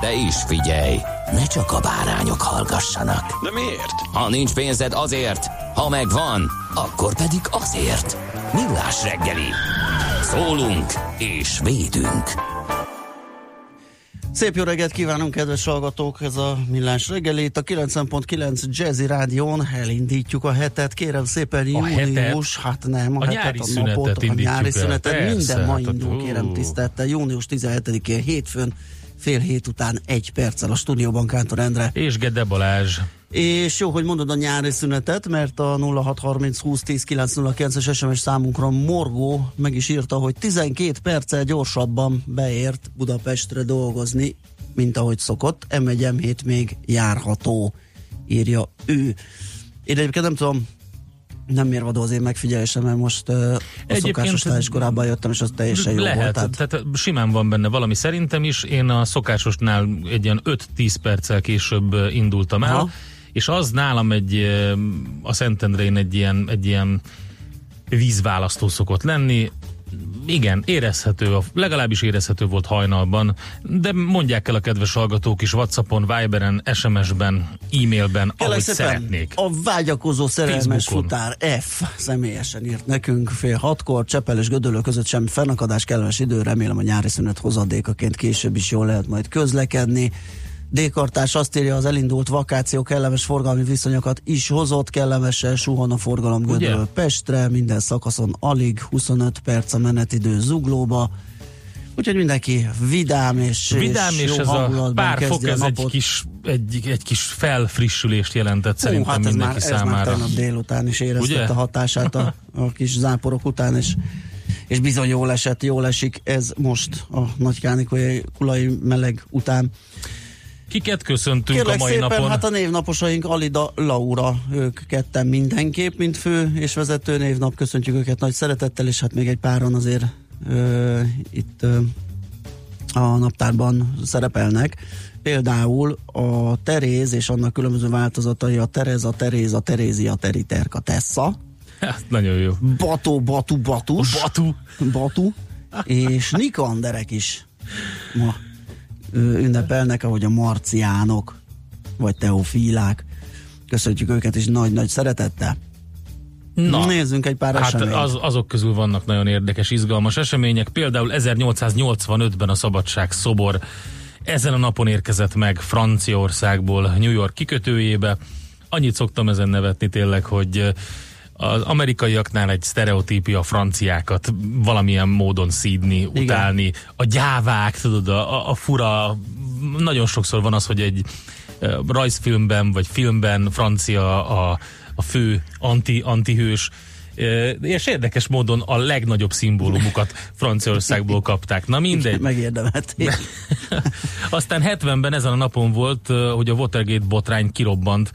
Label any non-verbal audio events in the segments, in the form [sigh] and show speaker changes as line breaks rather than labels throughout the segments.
De is figyelj, ne csak a bárányok hallgassanak.
De miért?
Ha nincs pénzed azért, ha megvan, akkor pedig azért. Millás reggeli. Szólunk és védünk.
Szép jó reggelt kívánunk, kedves hallgatók! Ez a Millás reggeli. Itt a 90.9 Jazzy Rádión elindítjuk a hetet. Kérem szépen, június, hát nem, a,
A
hetet,
nyári
a napot, a nyári
el.
szünetet.
Persze,
Minden ma
hát a-
indul, kérem tisztelettel. Június 17-én, hétfőn, fél hét után egy perccel a stúdióban Kántor Endre.
És Gede Balázs.
És jó, hogy mondod a nyári szünetet, mert a 0630 20 10 909-es SMS számunkra Morgó meg is írta, hogy 12 perccel gyorsabban beért Budapestre dolgozni, mint ahogy szokott. M1, M7 még járható, írja ő. Én egyébként nem tudom, nem mérvadó az én megfigyelésem, mert most uh, a
Egyébként
szokásosnál is korábban jöttem, és az teljesen jó
Lehet,
volt. Tehát
tehát simán van benne valami szerintem is. Én a szokásosnál egy ilyen 5-10 perccel később indultam el,
Aha.
és az nálam egy, a Szentendrén egy ilyen, egy ilyen vízválasztó szokott lenni. Igen, érezhető, legalábbis érezhető volt hajnalban, de mondják el a kedves hallgatók is Whatsappon, Viberen, SMS-ben, e-mailben,
Kérlek
ahogy
szépen,
szeretnék.
A vágyakozó szerelmes
Facebookon.
futár F személyesen írt nekünk fél hatkor, Csepel és Gödöllő között semmi fennakadás, kellemes idő, remélem a nyári szünet hozadékaként később is jól lehet majd közlekedni. D-kartás azt írja, az elindult vakáció kellemes forgalmi viszonyokat is hozott, kellemesen suhan a forgalom? Gödöllő Pestre, minden szakaszon alig 25 perc a menetidő zuglóba. Úgyhogy mindenki vidám és,
Vidám, és,
jó
ez a pár fok, ez egy kis, egy, egy kis felfrissülést jelentett
Hú,
szerintem
hát ez
mindenki
már, ez már
számára.
tegnap délután is éreztette a hatását a, a [laughs] kis záporok után, és, és bizony jól esett, jól esik ez most a nagy kánikulai kulai meleg után.
Kiket köszöntünk
Kérlek
a mai
szépen,
napon?
hát a névnaposaink Alida, Laura, ők ketten mindenképp, mint fő és vezető névnap, köszöntjük őket nagy szeretettel, és hát még egy páran azért ö, itt ö, a naptárban szerepelnek. Például a Teréz és annak különböző változatai a Tereza, Teréza, Terézia, Teriterka, Tessa,
Hát, nagyon jó.
Bató, Batu, Batus,
Batu.
Batu, és Nikanderek is ma ünnepelnek, ahogy a marciánok, vagy teofílák. Köszöntjük őket is nagy-nagy szeretettel.
Na,
Nézzünk egy pár
hát
eseményt.
az, azok közül vannak nagyon érdekes, izgalmas események. Például 1885-ben a Szabadság szobor ezen a napon érkezett meg Franciaországból New York kikötőjébe. Annyit szoktam ezen nevetni tényleg, hogy az amerikaiaknál egy sztereotípia a franciákat valamilyen módon szídni, utálni. A gyávák, tudod, a, a fura, nagyon sokszor van az, hogy egy rajzfilmben vagy filmben francia a, a fő anti, antihős, és érdekes módon a legnagyobb szimbólumukat Franciaországból [laughs] kapták. Na mindegy.
Megérdemelték. [laughs]
Aztán 70-ben ezen a napon volt, hogy a Watergate botrány kirobbant.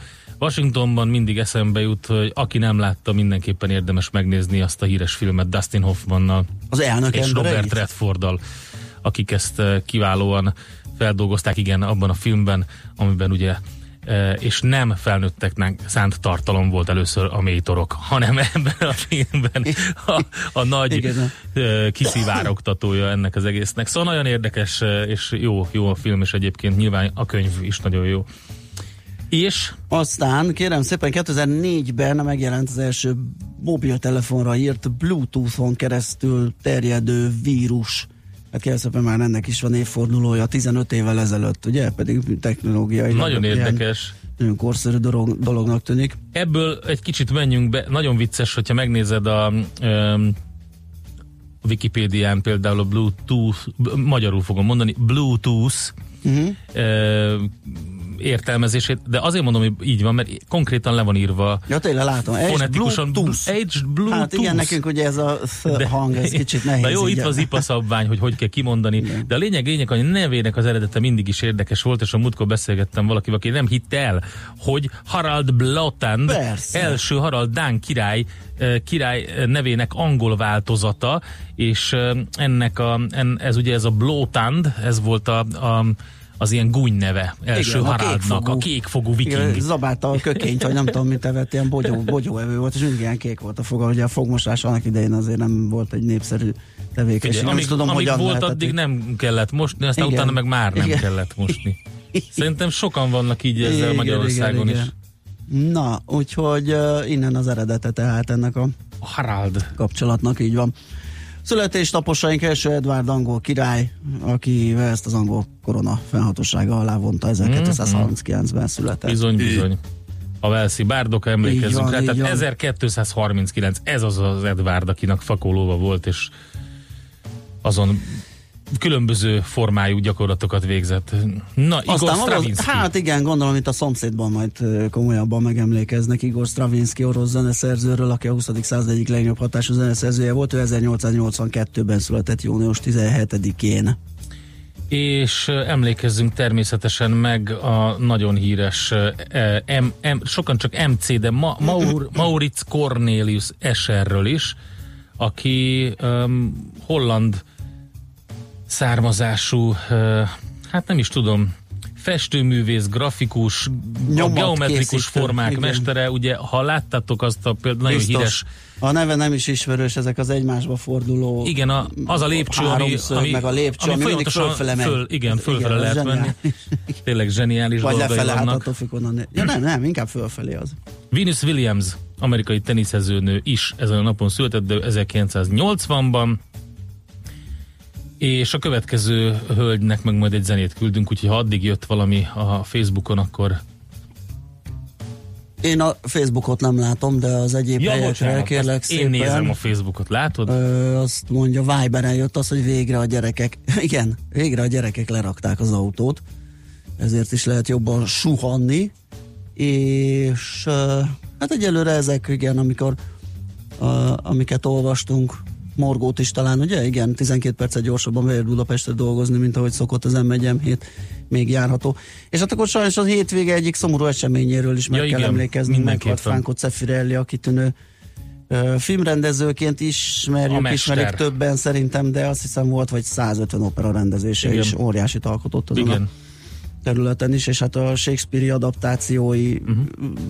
Washingtonban mindig eszembe jut, hogy aki nem látta, mindenképpen érdemes megnézni azt a híres filmet Dustin Hoffmannal
Az elnök
és Robert? Redforddal, akik ezt eh, kiválóan feldolgozták, igen, abban a filmben, amiben ugye eh, és nem felnőtteknek szánt tartalom volt először a mélytorok, hanem ebben a filmben a, a nagy
Igen.
eh, kiszivárogtatója ennek az egésznek. Szóval nagyon érdekes és jó, jó a film, és egyébként nyilván a könyv is nagyon jó. És
Aztán kérem szépen 2004-ben megjelent az első mobiltelefonra írt Bluetooth-on keresztül terjedő vírus Hát kérlek szépen már ennek is van évfordulója, 15 évvel ezelőtt, ugye? Pedig technológiai.
Nagyon érdekes.
Nagyon korszerű dolog, dolognak tűnik.
Ebből egy kicsit menjünk be, nagyon vicces, hogyha megnézed a um, Wikipédián például a Bluetooth, magyarul fogom mondani, Bluetooth uh-huh. Értelmezését, de azért mondom, hogy így van, mert konkrétan le van írva.
Ja, tényleg látom.
Fonetikusan
Bluetooth.
Age Bluetooth.
Hát igen, nekünk ugye ez a de, hang, ez kicsit nehéz.
Na jó, itt van az IPA szabvány, hogy hogy kell kimondani, igen. de a lényeg, lényeg, hogy a nevének az eredete mindig is érdekes volt, és a múltkor beszélgettem valakivel, aki nem hitte el, hogy Harald Blotand,
Persze.
első Harald Dán király, eh, király nevének angol változata, és eh, ennek a, en, ez ugye ez a Blotand, ez volt a, a az ilyen gúny neve első Igen, Haraldnak, a kékfogú viking. Igen,
zabálta a kökényt, vagy nem tudom mit evett, ilyen bogyó, [laughs] bogyóevő volt, és mindig ilyen kék volt a foga, ugye a fogmosás annak idején azért nem volt egy népszerű tevékenység.
Ugye, amíg, tudom, amíg volt, addig nem kellett mosni, aztán igen, utána meg már nem igen. kellett mosni. [laughs] Szerintem sokan vannak így ezzel igen, Magyarországon igen, is.
Igen. Na, úgyhogy uh, innen az eredete tehát ennek a
Harald
kapcsolatnak, így van. Születésnaposaink első Edward angol király, aki ezt az angol korona fennhatósága alá vonta 1239-ben született.
Bizony, bizony. A Velszi bárdok emlékezzünk rá, tehát 1239, ez az az Edward, akinek fakolóva volt, és azon különböző formájú gyakorlatokat végzett. Na, Igor Aztán Stravinsky.
Hát igen, gondolom itt a szomszédban majd komolyabban megemlékeznek Igor Stravinsky orosz zeneszerzőről, aki a 20. század egyik legnagyobb hatású zeneszerzője volt, ő 1882-ben született június 17-én.
És emlékezzünk természetesen meg a nagyon híres M, M, sokan csak MC, de Ma, Maur, [clears throat] Maurits Cornelius Escherről is, aki um, holland származású, hát nem is tudom, festőművész, grafikus, Nyomat geometrikus készítő, formák igen. mestere, ugye, ha láttátok azt a például nagyon Biztos. híres...
A neve nem is ismerős, ezek az egymásba forduló
Igen, a, az a lépcső, ami,
ami, meg a lépcső, ami, ami mindig fölfele megy. Föl,
igen, fölfele igen, lehet menni. Tényleg zseniális
Vagy lefele,
vannak.
Hát függ, onnan. Ja nem, nem, inkább fölfelé az.
Venus Williams, amerikai teniszezőnő is ezen a napon született, de 1980-ban és a következő hölgynek meg majd egy zenét küldünk, úgyhogy ha addig jött valami a Facebookon, akkor
én a Facebookot nem látom, de az egyéb ja, helyekre bocsánat, kérlek szépen.
Én nézem a Facebookot, látod?
Ö, azt mondja, Viberen jött az, hogy végre a gyerekek, [laughs] igen, végre a gyerekek lerakták az autót, ezért is lehet jobban suhanni, és hát egyelőre ezek, igen, amikor amiket olvastunk, Morgót is talán, ugye? Igen, 12 percet gyorsabban beért Budapestre dolgozni, mint ahogy szokott az m 1 még járható. És hát akkor sajnos a hétvége egyik szomorú eseményéről is meg ja, kell igen, emlékezni. Meghalt Franco Cefirelli, akitűnő uh, filmrendezőként ismerjük, ismerik többen szerintem, de azt hiszem volt vagy 150 opera rendezése, igen. és óriási alkotott azon igen. a területen is, és hát a Shakespeare-i adaptációi uh-huh.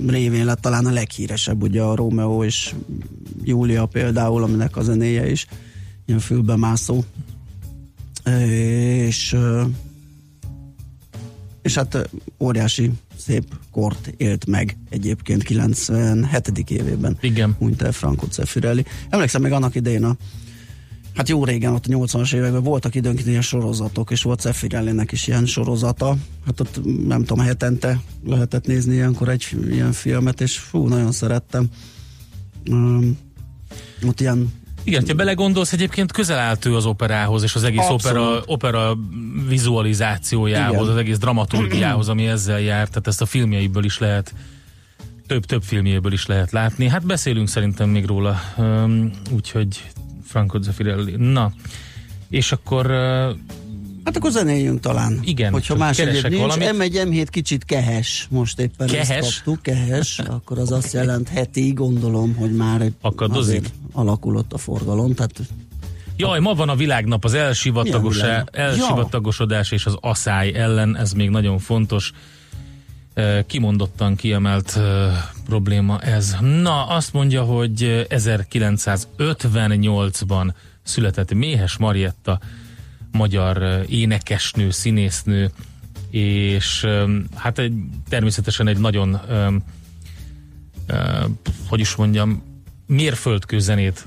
révén lett talán a leghíresebb, ugye a Romeo és Júlia például, aminek a zenéje is ilyen fülbemászó. És és hát óriási szép kort élt meg egyébként 97. évében.
Igen.
Úgy el Franco Cefirelli. Emlékszem még annak idején a Hát jó régen, ott a 80-as években voltak időnként ilyen sorozatok, és volt Cefirellinek is ilyen sorozata. Hát ott nem tudom, hetente lehetett nézni ilyenkor egy ilyen filmet, és fú, nagyon szerettem. Um, ott ilyen
igen, ha belegondolsz, egyébként közel állt ő az operához, és az egész opera, opera vizualizációjához, Igen. az egész dramaturgiához, ami ezzel járt, tehát ezt a filmjeiből is lehet több-több filmjéből is lehet látni. Hát beszélünk szerintem még róla, úgyhogy Franco Zeffirelli. Na, és akkor...
Hát akkor zenéljünk talán.
Igen.
Hogyha más egyéb nincs. Valamit. M1, M7 kicsit kehes. Most éppen kehes? ezt kaptuk. Kehes. akkor az azt jelentheti, gondolom, hogy már
Akadozik.
alakulott a forgalom. Tehát
Jaj, ma van a világnap az elsivatagosodás és az asszály ellen, ez még nagyon fontos kimondottan kiemelt probléma ez. Na, azt mondja, hogy 1958-ban született Méhes Marietta, magyar énekesnő, színésznő, és hát egy, természetesen egy nagyon, hogy is mondjam, mérföldkő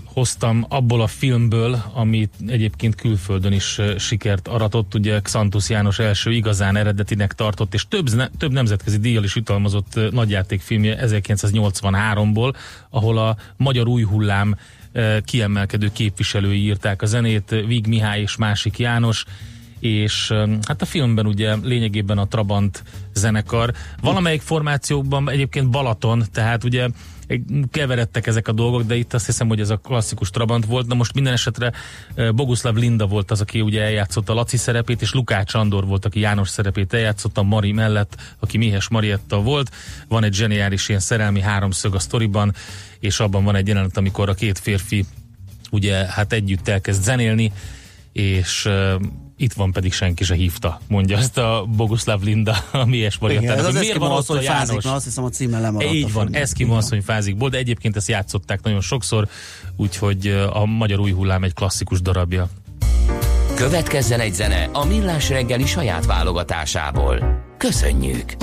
hoztam abból a filmből, amit egyébként külföldön is sikert aratott, ugye Xantus János első igazán eredetinek tartott, és több, több nemzetközi díjjal is jutalmazott nagyjátékfilmje 1983-ból, ahol a magyar új hullám kiemelkedő képviselői írták a zenét, Vig Mihály és Másik János, és hát a filmben ugye lényegében a Trabant zenekar, valamelyik formációkban egyébként Balaton, tehát ugye keveredtek ezek a dolgok, de itt azt hiszem, hogy ez a klasszikus Trabant volt. Na most minden esetre Boguslav Linda volt az, aki ugye eljátszott a Laci szerepét, és Lukács Andor volt, aki János szerepét eljátszott a Mari mellett, aki Mihes Marietta volt. Van egy zseniális ilyen szerelmi háromszög a sztoriban, és abban van egy jelenet, amikor a két férfi ugye hát együtt elkezd zenélni, és itt van pedig senki se hívta, mondja ezt a Boguslav Linda, a Mies
Mariatának. Ez az miért van ott hogy? Fázik, azt hiszem a címe lemaradt.
Így van, Eszkimo asszony fázikból, de egyébként ezt játszották nagyon sokszor, úgyhogy a Magyar Új Hullám egy klasszikus darabja.
Következzen egy zene a Millás reggeli saját válogatásából. Köszönjük!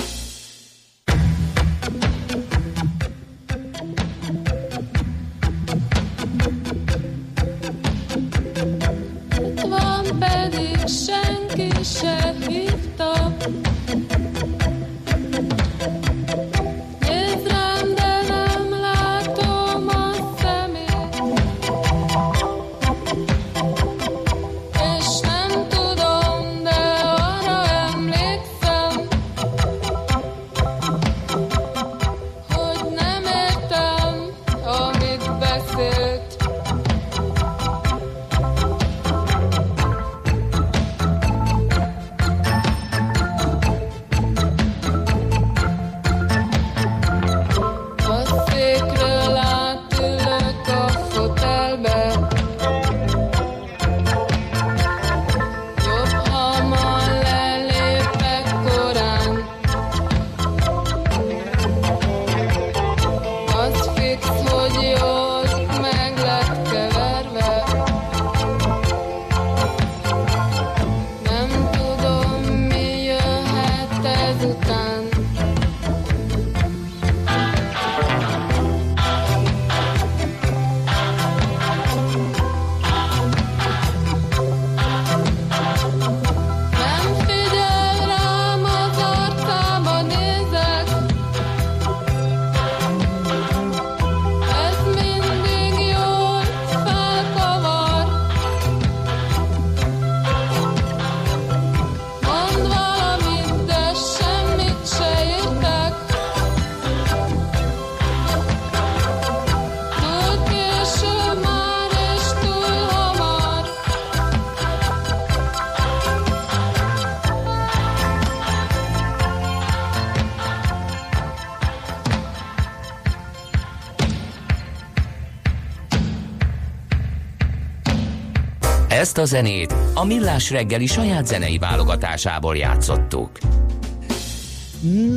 Ezt a zenét a Millás reggeli saját zenei válogatásából játszottuk.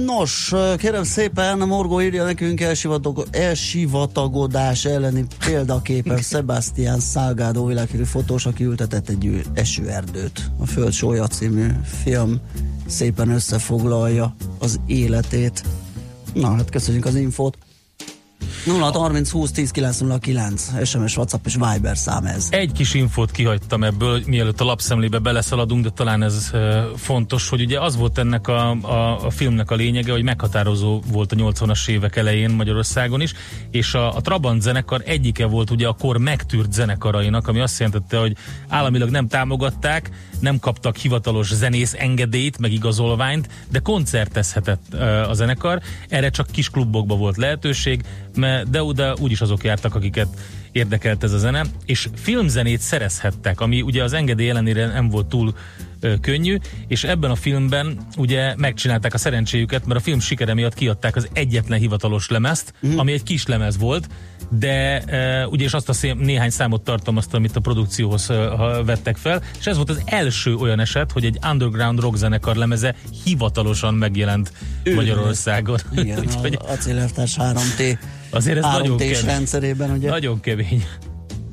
Nos, kérem szépen, Morgó írja nekünk elsivatag, elsivatagodás elleni példaképen [laughs] Sebastian Salgado világhírű fotós, aki ültetett egy esőerdőt. A Föld Sója című film szépen összefoglalja az életét. Na, hát köszönjük az infót. 0 30 20 10 909 SMS, WhatsApp és Viber szám ez.
Egy kis infót kihagytam ebből, mielőtt a lapszemlébe beleszaladunk, de talán ez fontos, hogy ugye az volt ennek a, a, a filmnek a lényege, hogy meghatározó volt a 80-as évek elején Magyarországon is, és a, a Trabant zenekar egyike volt ugye a kor megtűrt zenekarainak, ami azt jelentette, hogy államilag nem támogatták, nem kaptak hivatalos zenész engedélyt, meg igazolványt, de koncertezhetett a zenekar. Erre csak kis klubokba volt lehetőség, de oda úgyis azok jártak, akiket érdekelt ez a zene, és filmzenét szerezhettek, ami ugye az engedély ellenére nem volt túl ö, könnyű, és ebben a filmben ugye megcsinálták a szerencséjüket, mert a film sikere miatt kiadták az egyetlen hivatalos lemezt, mm. ami egy kis lemez volt, de e, ugye és azt a szém, néhány számot tartalmazta, amit a produkcióhoz e, vettek fel, és ez volt az első olyan eset, hogy egy underground rock zenekar lemeze hivatalosan megjelent Ő, Magyarországon.
Igen, [laughs] Úgyhogy, a Acélelvtárs 3T
azért ez nagyon
kemény. rendszerében, ugye?
Nagyon kemény.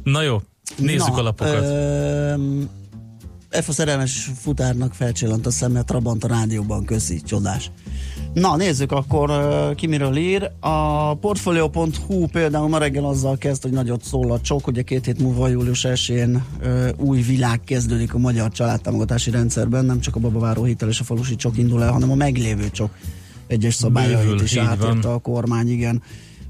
Na jó, nézzük Na, a lapokat. Ö,
F a szerelmes futárnak felcsillant a szeme, Trabant a rádióban, köszi, csodás. Na, nézzük akkor, ki miről ír. A Portfolio.hu például ma reggel azzal kezd, hogy nagyot szól a csok, ugye két hét múlva július 1 uh, új világ kezdődik a magyar családtámogatási rendszerben, nem csak a babaváró hitel és a falusi csok indul el, hanem a meglévő csok egyes szabályait is átírta a kormány, igen.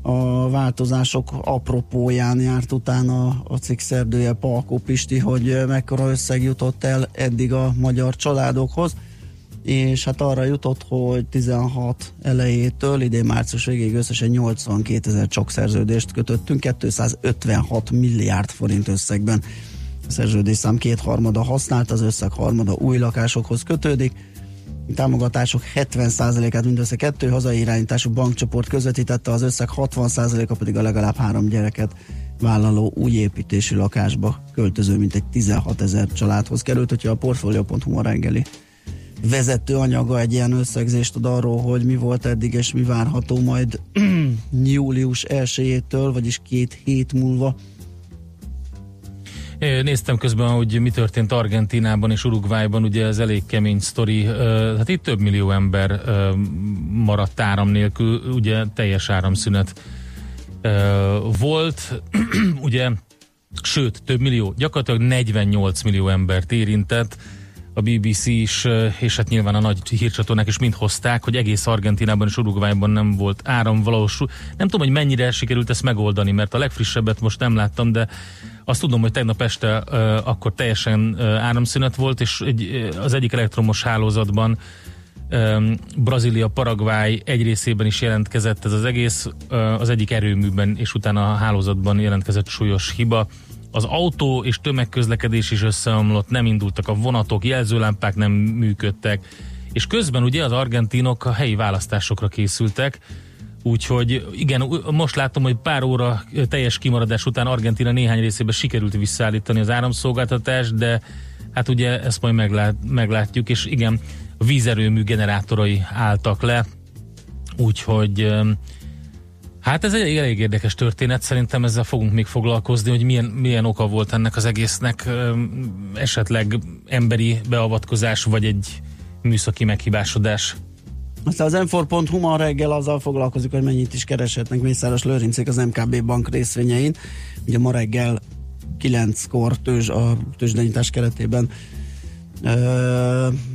A változások apropóján járt utána a cikk szerdője Palkó Pisti, hogy mekkora összeg jutott el eddig a magyar családokhoz és hát arra jutott, hogy 16 elejétől idén március végéig összesen 82 ezer csak szerződést kötöttünk, 256 milliárd forint összegben. A szerződésszám kétharmada használt, az összeg harmada új lakásokhoz kötődik. Támogatások 70%-át mindössze kettő hazai irányítású bankcsoport közvetítette, az összeg 60%-a pedig a legalább három gyereket vállaló új építésű lakásba költöző, mint egy 16 ezer családhoz került, hogyha a Portfolio.hu reggeli vezető anyaga egy ilyen összegzést ad arról, hogy mi volt eddig és mi várható majd [clears throat] július 1-től, vagyis két hét múlva.
Néztem közben, hogy mi történt Argentinában és Uruguayban, ugye ez elég kemény sztori. Hát itt több millió ember maradt áram nélkül, ugye teljes áramszünet volt, [clears throat] ugye, sőt, több millió, gyakorlatilag 48 millió embert érintett, a BBC is, és hát nyilván a nagy hírcsatornák is mind hozták, hogy egész Argentinában és Uruguayban nem volt áram valós. Nem tudom, hogy mennyire sikerült ezt megoldani, mert a legfrissebbet most nem láttam, de azt tudom, hogy tegnap este uh, akkor teljesen uh, áramszünet volt, és egy, az egyik elektromos hálózatban um, Brazília, Paraguay egy részében is jelentkezett ez az egész, uh, az egyik erőműben, és utána a hálózatban jelentkezett súlyos hiba az autó és tömegközlekedés is összeomlott, nem indultak a vonatok, jelzőlámpák nem működtek, és közben ugye az argentinok a helyi választásokra készültek, Úgyhogy igen, most látom, hogy pár óra teljes kimaradás után Argentina néhány részében sikerült visszaállítani az áramszolgáltatást, de hát ugye ezt majd meglát, meglátjuk, és igen, vízerőmű generátorai álltak le, úgyhogy Hát ez egy elég érdekes történet, szerintem ezzel fogunk még foglalkozni, hogy milyen, milyen oka volt ennek az egésznek, esetleg emberi beavatkozás, vagy egy műszaki meghibásodás.
Aztán az m ma reggel azzal foglalkozik, hogy mennyit is kereshetnek Mészáros Lőrincék az MKB bank részvényein. Ugye ma reggel 9-kor tőzs, a tőzsdenyítás keretében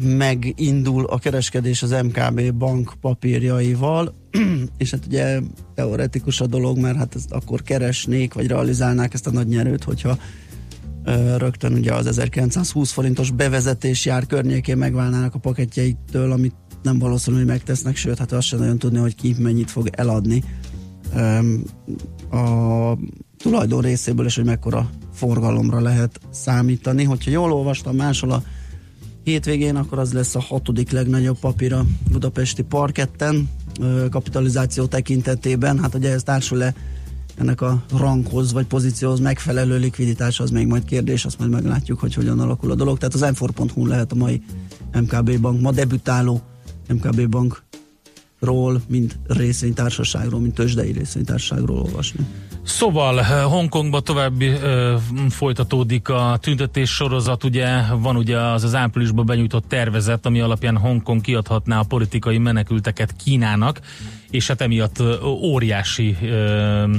megindul a kereskedés az MKB bank papírjaival, [clears throat] és hát ugye teoretikus a dolog, mert hát ezt akkor keresnék, vagy realizálnák ezt a nagy nyerőt, hogyha rögtön ugye az 1920 forintos bevezetés jár környékén megválnának a paketjeitől, amit nem valószínű, hogy megtesznek, sőt, hát azt sem nagyon tudni, hogy ki mennyit fog eladni a tulajdon részéből, és hogy mekkora forgalomra lehet számítani. Hogyha jól olvastam máshol a hétvégén, akkor az lesz a hatodik legnagyobb papír a budapesti parketten, kapitalizáció tekintetében. Hát ugye ez társul-e ennek a ranghoz vagy pozícióhoz megfelelő likviditás, az még majd kérdés, azt majd meglátjuk, hogy hogyan alakul a dolog. Tehát az m lehet a mai MKB bank, ma debütáló MKB bank ról, mint részvénytársaságról, mint tőzsdei részvénytársaságról olvasni.
Szóval eh, Hongkongba további ö, eh, folytatódik a tüntetés sorozat, ugye van ugye az az áprilisban benyújtott tervezet, ami alapján Hongkong kiadhatná a politikai menekülteket Kínának, és hát emiatt eh, óriási ö,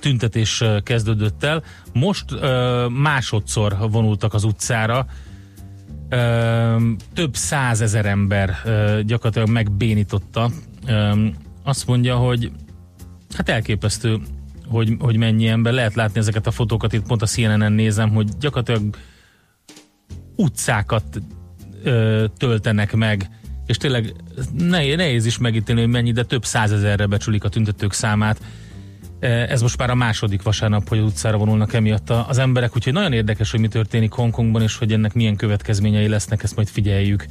tüntetés kezdődött el. Most ö, másodszor vonultak az utcára, ö, több százezer ember ö, gyakorlatilag megbénította. Ö, azt mondja, hogy hát elképesztő, hogy, hogy mennyi ember. Lehet látni ezeket a fotókat, itt pont a CNN-en nézem, hogy gyakorlatilag utcákat ö, töltenek meg, és tényleg nehéz, is megítélni, hogy mennyi, de több százezerre becsülik a tüntetők számát ez most már a második vasárnap, hogy utcára vonulnak emiatt az emberek, úgyhogy nagyon érdekes, hogy mi történik Hongkongban, és hogy ennek milyen következményei lesznek, ezt majd figyeljük.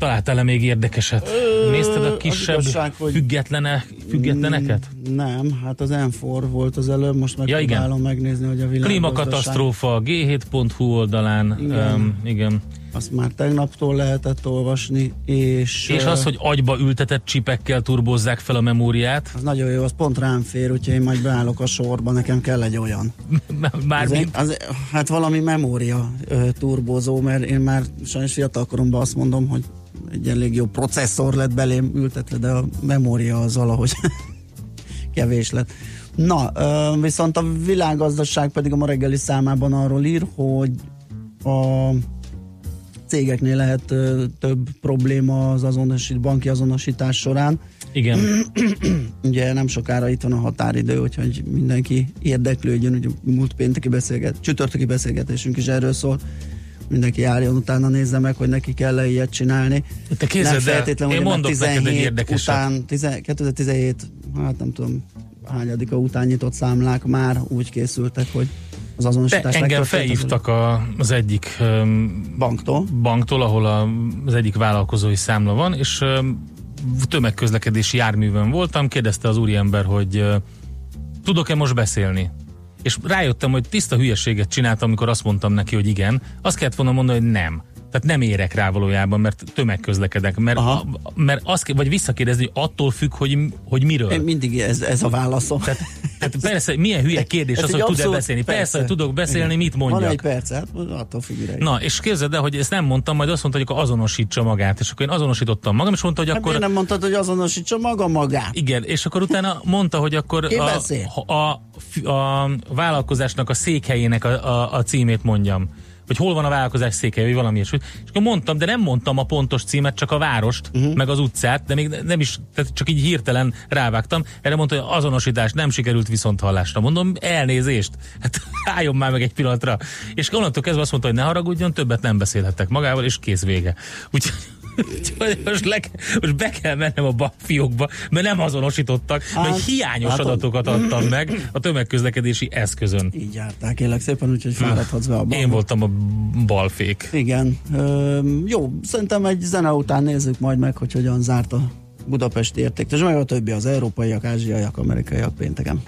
Találtál-e még érdekeset? Ö, Nézted a kisebb igazság, függetlene, függetleneket?
Nem, hát az m volt az előbb, most megpróbálom ja, megnézni, hogy a világ.
Klímakatasztrófa, g7.hu oldalán, igen. Um, igen.
Azt már tegnaptól lehetett olvasni, és...
És az, hogy agyba ültetett csipekkel turbozzák fel a memóriát?
Az nagyon jó, az pont rám fér, úgyhogy én majd beállok a sorba, nekem kell egy olyan. [laughs]
Mármint?
Az, az, hát valami memória turbozó, mert én már sajnos fiatal koromban azt mondom, hogy egy elég jó processzor lett belém ültetve, de a memória az valahogy [laughs] kevés lett. Na, viszont a világgazdaság pedig a ma reggeli számában arról ír, hogy a cégeknél lehet több probléma az azonosít, banki azonosítás során.
Igen. [clears throat]
Ugye nem sokára itt van a határidő, úgyhogy mindenki érdeklődjön, ugye múlt pénteki beszélget, csütörtöki beszélgetésünk is erről szól, mindenki járjon utána, nézze meg, hogy neki kell -e ilyet csinálni.
Te képzeld
nem feltétlenül,
én mondok
17
neked egy érdekeset.
után, 10, 2017, hát nem tudom, hányadika után nyitott számlák már úgy készültek, hogy az azonosítás
De engem felhívtak a, az egyik um,
banktól.
banktól, ahol a, az egyik vállalkozói számla van, és um, tömegközlekedési járművön voltam, kérdezte az úriember, hogy uh, tudok-e most beszélni? És rájöttem, hogy tiszta hülyeséget csináltam, amikor azt mondtam neki, hogy igen. Azt kellett volna mondani, hogy nem. Tehát nem érek rá valójában, mert tömegközlekedek, mert, a, mert azt, vagy visszakérdezni, hogy attól függ, hogy, hogy miről.
Én mindig ez, ez a válaszom.
Tehát, tehát persze, milyen hülye kérdés
Ez
az, hogy tud-e beszélni. Persze,
persze.
hogy tudok beszélni,
Igen.
mit mondjak.
Van egy perc, hát attól függ ideig.
Na, és képzeld el, hogy ezt nem mondtam, majd azt mondta, hogy akkor azonosítsa magát. És akkor én azonosítottam magam, és mondta, hogy
Hát
akkor...
miért nem mondtad, hogy azonosítsa maga magát?
Igen, és akkor utána mondta, hogy akkor a, a, a, a vállalkozásnak a székhelyének a, a, a címét mondjam. Hogy hol van a vállalkozás székhelye, vagy valami ilyesmi. És akkor mondtam, de nem mondtam a pontos címet, csak a várost, uh-huh. meg az utcát, de még nem is, tehát csak így hirtelen rávágtam. Erre mondta, hogy azonosítás nem sikerült viszont hallásra. Mondom, elnézést, hát [laughs] álljon már meg egy pillanatra. És onnantól kezdve azt mondta, hogy ne haragudjon, többet nem beszélhettek magával, és kész vége. Úgyhogy [laughs] most, le, most be kell mennem a bankfiókba, mert nem azonosítottak,
Hát,
mert hiányos
hát
adatokat adtam meg a tömegközlekedési eszközön.
Így járták, kérlek szépen, úgyhogy fáradhatsz be a bankba.
Én voltam a balfék.
Igen. Ö, jó, szerintem egy zene után nézzük majd meg, hogy hogyan zárt a budapesti értéktől, és meg a többi az európaiak, ázsiaiak, amerikaiak pénteken.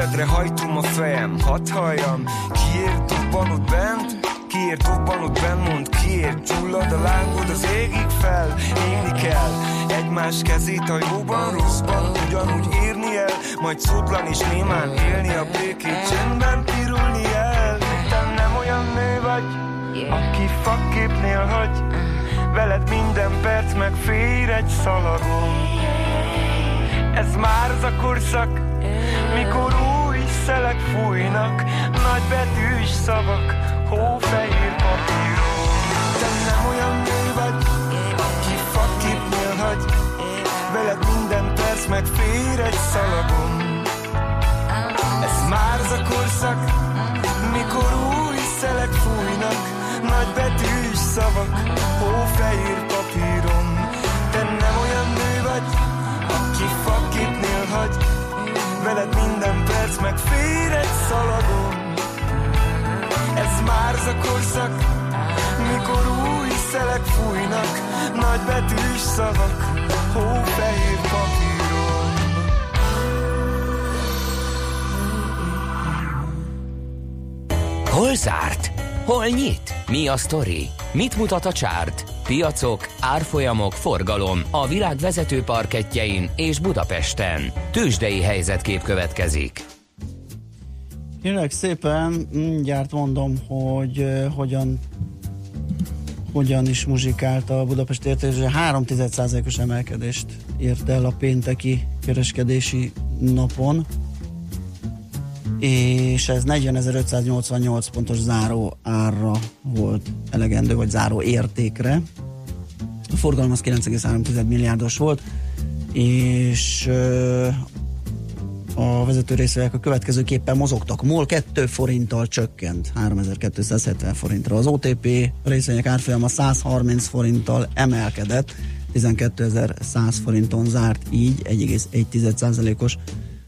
Kebletre hajtom a fejem, hadd halljam Kiért dobban ott bent? Kiért dobban ott bent? Mond kiért gyullad a lángod az égig fel? Élni kell egymás kezét a jóban, rosszban Ugyanúgy érni el, majd szótlan és némán élni A békét csendben pirulni el. Te nem olyan nő vagy, aki fakképnél hagy. Veled minden perc megfér egy szalagon. Ez már az a korszak, mikor új szelek fújnak, nagy betűs szavak, hófehér papíron. Te nem olyan nő vagy, aki fakképnél hagy, veled minden perc megfér egy szalagon. Ez már az a korszak, mikor új szelek fújnak, nagy betűs szavak, hófehér papíron. Te nem olyan nő vagy, aki fakképnél hagy, veled minden perc egy szalagon. Ez már a korszak, mikor új szelek fújnak, nagy betűs szavak, hófehér papíron.
Hol zárt? Hol nyit? Mi a sztori? Mit mutat a csárt? Piacok, árfolyamok, forgalom a világ vezető parketjein és Budapesten. Tősdei helyzetkép következik.
Kérlek szépen, mindjárt mondom, hogy uh, hogyan hogyan is muzsikált a Budapest értékesítő 3 os emelkedést ért el a pénteki kereskedési napon és ez 40.588 pontos záró árra volt elegendő, vagy záró értékre. A forgalom az 9,3 milliárdos volt, és a vezető részvények a következőképpen mozogtak. MOL 2 forinttal csökkent 3270 forintra. Az OTP részvények árfolyama 130 forinttal emelkedett, 12.100 forinton zárt, így 1,1%-os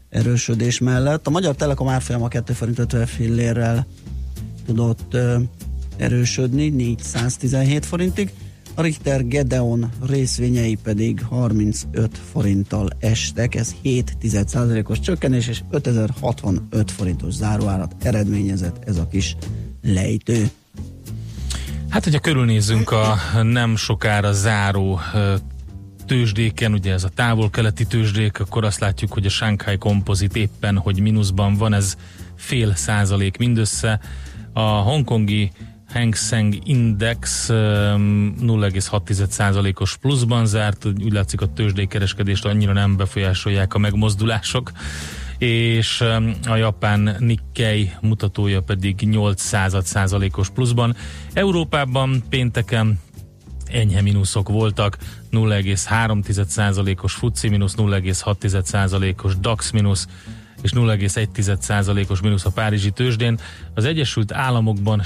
erősödés mellett. A Magyar Telekom árfolyama 2 forint 50 fillérrel tudott erősödni 417 forintig, Richter Gedeon részvényei pedig 35 forinttal estek, ez 7% os csökkenés, és 5065 forintos záróárat eredményezett ez a kis lejtő.
Hát, hogyha körülnézzünk a nem sokára záró tőzsdéken, ugye ez a távol-keleti tőzsdék, akkor azt látjuk, hogy a Shanghai kompozit éppen, hogy mínuszban van, ez fél százalék mindössze. A hongkongi Hang Seng Index 0,6%-os pluszban zárt, úgy látszik a tőzsdékereskedést annyira nem befolyásolják a megmozdulások, és a japán Nikkei mutatója pedig 8% os pluszban. Európában pénteken enyhe mínuszok voltak, 0,3%-os FUCI mínusz, 0,6%-os DAX mínusz, és 0,1%-os mínusz a Párizsi tőzsdén. Az Egyesült Államokban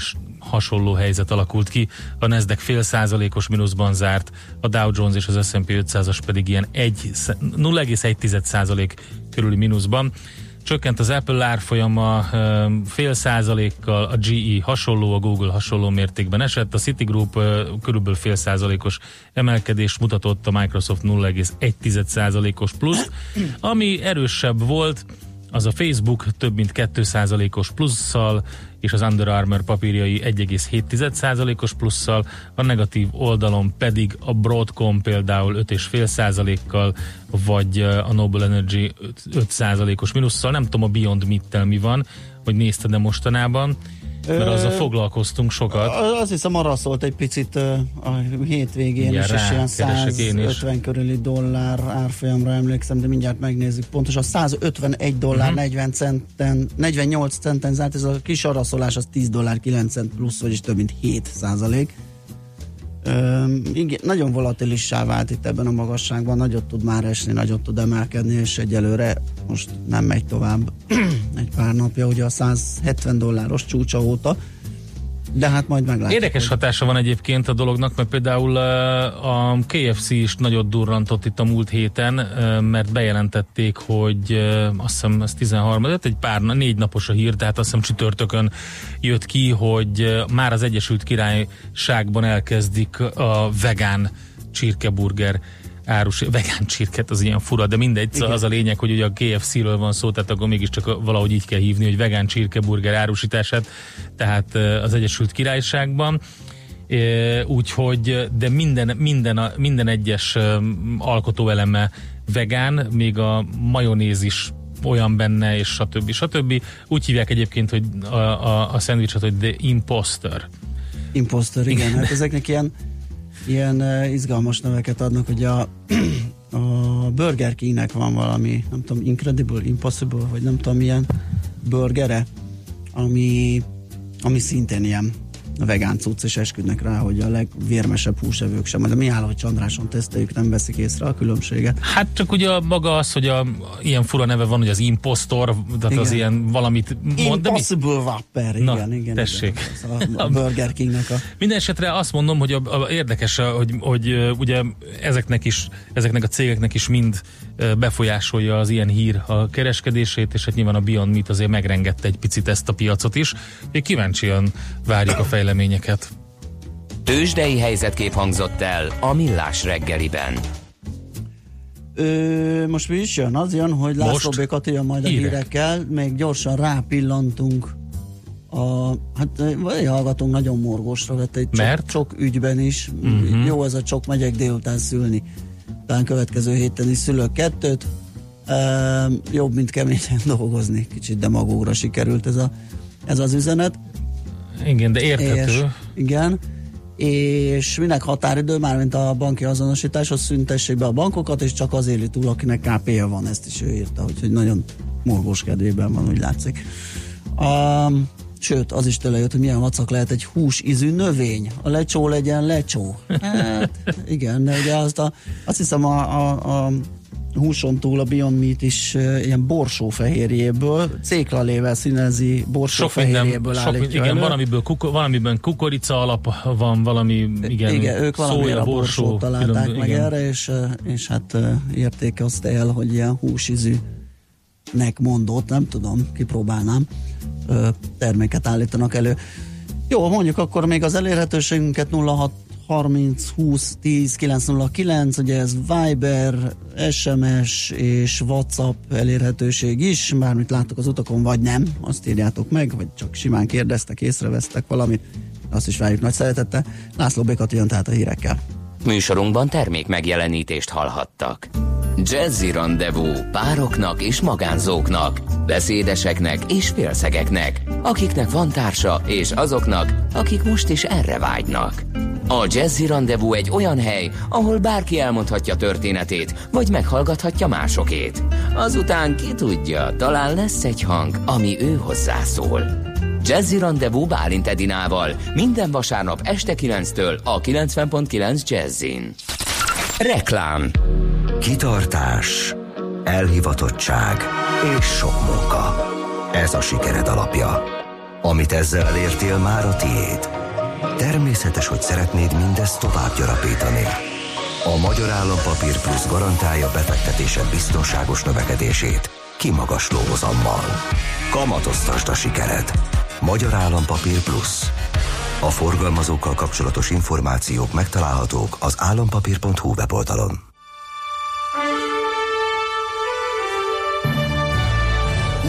hasonló helyzet alakult ki, a Nasdaq fél százalékos mínuszban zárt, a Dow Jones és az S&P 500-as pedig ilyen 0,1% körüli mínuszban. Csökkent az Apple árfolyama fél százalékkal, a GE hasonló, a Google hasonló mértékben esett, a Citigroup körülbelül fél százalékos emelkedés mutatott, a Microsoft 0,1 százalékos plusz, ami erősebb volt, az a Facebook több mint 2%-os plusszal, és az Under Armour papírjai 1,7%-os plusszal, a negatív oldalon pedig a Broadcom például 5,5%-kal, vagy a Noble Energy 5%-os mínusszal. Nem tudom a Beyond Mittel mi van, hogy nézted de mostanában. Mert azzal foglalkoztunk sokat.
Azt hiszem arra szólt egy picit a hétvégén is, és ilyen 150 körüli dollár árfolyamra emlékszem, de mindjárt megnézzük. Pontosan 151 dollár uh-huh. 40 centen, 48 centen zárt, ez a kis araszolás az 10 dollár 9 cent plusz, vagyis több mint 7 százalék. Igen, nagyon volatilissá vált itt ebben a magasságban, nagyot tud már esni, nagyot tud emelkedni, és egyelőre most nem megy tovább. [clears throat] Egy pár napja, ugye a 170 dolláros csúcsa óta, de hát majd meglátjuk.
Érdekes hogy... hatása van egyébként a dolognak, mert például a KFC is nagyot durrantott itt a múlt héten, mert bejelentették, hogy azt hiszem ez 13 egy pár, négy napos a hír, tehát azt hiszem csütörtökön jött ki, hogy már az Egyesült Királyságban elkezdik a vegán csirkeburger árus, vegán csirket, az ilyen fura, de mindegy, Igen. az a lényeg, hogy ugye a KFC-ről van szó, tehát akkor mégiscsak valahogy így kell hívni, hogy vegán csirkeburger árusítását, tehát az Egyesült Királyságban. Úgyhogy, de minden, minden, minden egyes alkotóeleme vegán, még a majonéz is olyan benne, és stb. stb. Úgy hívják egyébként, hogy a, a, a szendvicset, hogy The Imposter.
Imposter, igen. igen. Hát ezeknek ilyen ilyen izgalmas neveket adnak, hogy a, [clears throat] a Burger Kingnek van valami, nem tudom, Incredible, Impossible, vagy nem tudom, milyen burgere, ami, ami szintén ilyen a vegán cucc, és esküdnek rá, hogy a legvérmesebb húsevők sem. De mi áll, hogy Csandráson teszteljük, nem veszik észre a különbséget.
Hát csak ugye maga az, hogy a, ilyen fura neve van, hogy az impostor, tehát igen. az ilyen valamit
mond. Impossible mi... Whopper, igen, Na, igen.
Tessék.
Igen, a, a Burger Kingnek a...
Minden esetre azt mondom, hogy a, a, érdekes, hogy, hogy ugye ezeknek is, ezeknek a cégeknek is mind befolyásolja az ilyen hír a kereskedését, és hát nyilván a Beyond Meat azért megrengette egy picit ezt a piacot is. Én kíváncsian várjuk a fejleményeket.
Tőzsdei helyzetkép hangzott el a Millás reggeliben.
Ö, most mi is jön? Az jön, hogy László? B. jön majd a
Hírek.
hírekkel, még gyorsan rápillantunk a, hát vagy hallgatónk nagyon morgósra vett egy
Mert?
Csok, csok ügyben is. Uh-huh. Jó ez a csok, megyek délután szülni. Talán következő héten is szülök kettőt. Uh, jobb, mint keményen [laughs] dolgozni. Kicsit demagógra sikerült ez, a, ez az üzenet.
Igen, de
És,
érthető.
igen. És minek határidő, mármint a banki azonosításhoz szüntessék be a bankokat, és csak az éli túl, akinek KP-je van, ezt is ő írta, úgyhogy nagyon morgós kedvében van, úgy látszik. Um, sőt, az is tőle jött, hogy milyen vacak lehet egy húsízű növény. A lecsó legyen lecsó. Hát, igen, de ugye azt, a, azt hiszem a, a, a húson túl a Beyond Meat is uh, ilyen borsófehérjéből, céklalével színezi
Sok
borsófehérjéből
sok,
állítja
igen,
elő.
van, amiből kuko, van, amiben kukorica alap van, valami, igen,
Igen, ők
szója,
a borsót találták
különböző-
meg
igen.
erre, és, és hát eh, értékezte el, hogy ilyen húsízűnek mondott, nem tudom, kipróbálnám, terméket állítanak elő. Jó, mondjuk akkor még az elérhetőségünket 06 30 20 10 909, ugye ez Viber, SMS és WhatsApp elérhetőség is, bármit láttok az utakon, vagy nem, azt írjátok meg, vagy csak simán kérdeztek, észrevesztek valamit, azt is várjuk nagy szeretettel. László Békat jön tehát a hírekkel.
Műsorunkban termék megjelenítést hallhattak. Jazzy Rendezvú pároknak és magánzóknak, beszédeseknek és félszegeknek, akiknek van társa és azoknak, akik most is erre vágynak. A Jazzy Rendezvú egy olyan hely, ahol bárki elmondhatja történetét, vagy meghallgathatja másokét. Azután ki tudja, talán lesz egy hang, ami ő hozzászól. Jazzy Rendezvú Bálint Edinával minden vasárnap este 9-től a 90.9 Jazzin. Reklám
Kitartás, elhivatottság és sok munka. Ez a sikered alapja. Amit ezzel elértél már a tiéd. Természetes, hogy szeretnéd mindezt tovább gyarapítani. A Magyar Állampapír Plusz garantálja befektetésed biztonságos növekedését kimagasló hozammal. Kamatoztasd a sikered. Magyar Állampapír Plusz. A forgalmazókkal kapcsolatos információk megtalálhatók az állampapír.hu weboldalon.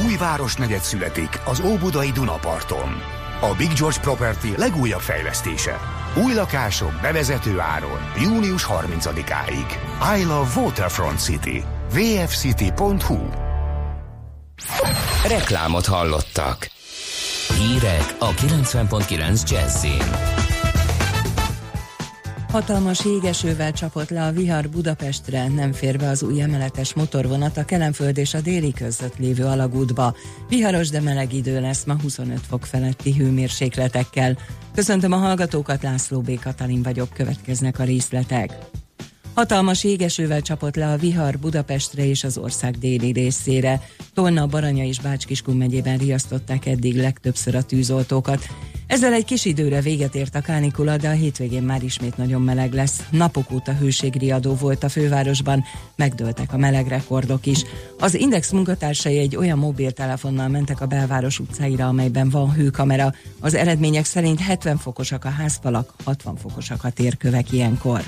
Új városnegyed születik az Óbudai Dunaparton. A Big George Property legújabb fejlesztése. Új lakások bevezető áron június 30-áig. I love Waterfront City. vfcity.hu
Reklámot hallottak. Hírek a 90.9 Jazzin.
Hatalmas jégesővel csapott le a vihar Budapestre, nem fér be az új emeletes motorvonat a Kelenföld és a déli között lévő alagútba. Viharos, de meleg idő lesz ma 25 fok feletti hőmérsékletekkel. Köszöntöm a hallgatókat, László B. Katalin vagyok, következnek a részletek. Hatalmas jégesővel csapott le a vihar Budapestre és az ország déli részére. Tolna, Baranya és Bács-Kiskun megyében riasztották eddig legtöbbször a tűzoltókat. Ezzel egy kis időre véget ért a kánikula, de a hétvégén már ismét nagyon meleg lesz. Napok óta hőségriadó volt a fővárosban, megdőltek a meleg rekordok is. Az Index munkatársai egy olyan mobiltelefonnal mentek a belváros utcáira, amelyben van hőkamera. Az eredmények szerint 70 fokosak a házfalak, 60 fokosak a térkövek ilyenkor.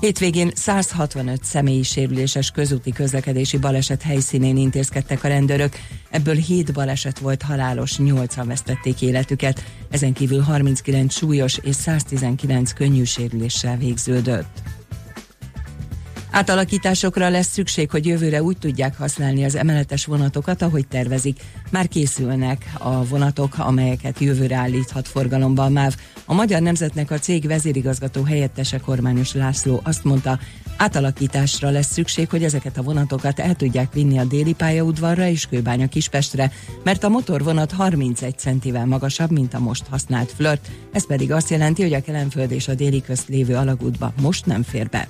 Hétvégén 165 személyi sérüléses közúti közlekedési baleset helyszínén intézkedtek a rendőrök, ebből 7 baleset volt halálos, 8-an vesztették életüket, ezen kívül 39 súlyos és 119 könnyű sérüléssel végződött. Átalakításokra lesz szükség, hogy jövőre úgy tudják használni az emeletes vonatokat, ahogy tervezik. Már készülnek a vonatok, amelyeket jövőre állíthat forgalomba a MÁV. A Magyar Nemzetnek a cég vezérigazgató helyettese Kormányos László azt mondta, átalakításra lesz szükség, hogy ezeket a vonatokat el tudják vinni a déli pályaudvarra és Kőbánya Kispestre, mert a motorvonat 31 centivel magasabb, mint a most használt flört. Ez pedig azt jelenti, hogy a Kelenföld és a déli közt lévő alagútba most nem fér be.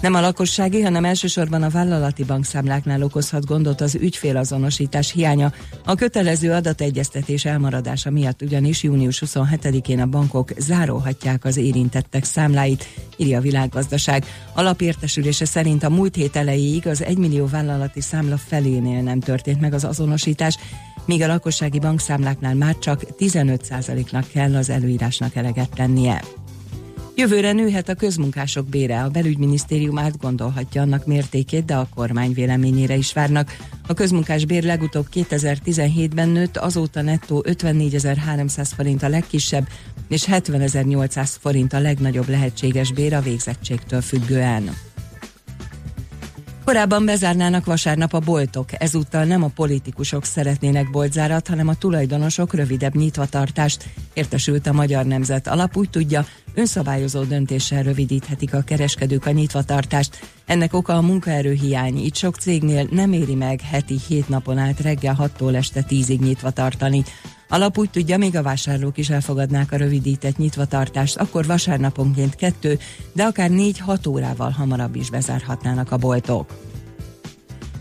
Nem a lakossági, hanem elsősorban a vállalati bankszámláknál okozhat gondot az ügyfélazonosítás hiánya. A kötelező adategyeztetés elmaradása miatt ugyanis június 27-én a bankok zárolhatják az érintettek számláit, írja a világgazdaság. Alapértesülése szerint a múlt hét elejéig az 1 millió vállalati számla felénél nem történt meg az azonosítás, míg a lakossági bankszámláknál már csak 15%-nak kell az előírásnak eleget tennie. Jövőre nőhet a közmunkások bére, a belügyminisztérium átgondolhatja annak mértékét, de a kormány véleményére is várnak. A közmunkás bér legutóbb 2017-ben nőtt, azóta nettó 54.300 forint a legkisebb, és 70.800 forint a legnagyobb lehetséges bér a végzettségtől függően. Korábban bezárnának vasárnap a boltok, ezúttal nem a politikusok szeretnének boltzárat, hanem a tulajdonosok rövidebb nyitvatartást, értesült a Magyar Nemzet. Alap úgy tudja, önszabályozó döntéssel rövidíthetik a kereskedők a nyitvatartást. Ennek oka a munkaerőhiány, itt sok cégnél nem éri meg heti hét napon át reggel 6-tól este 10-ig nyitva tartani. Alap úgy tudja, még a vásárlók is elfogadnák a rövidített nyitvatartást, akkor vasárnaponként kettő, de akár négy-hat órával hamarabb is bezárhatnának a boltok.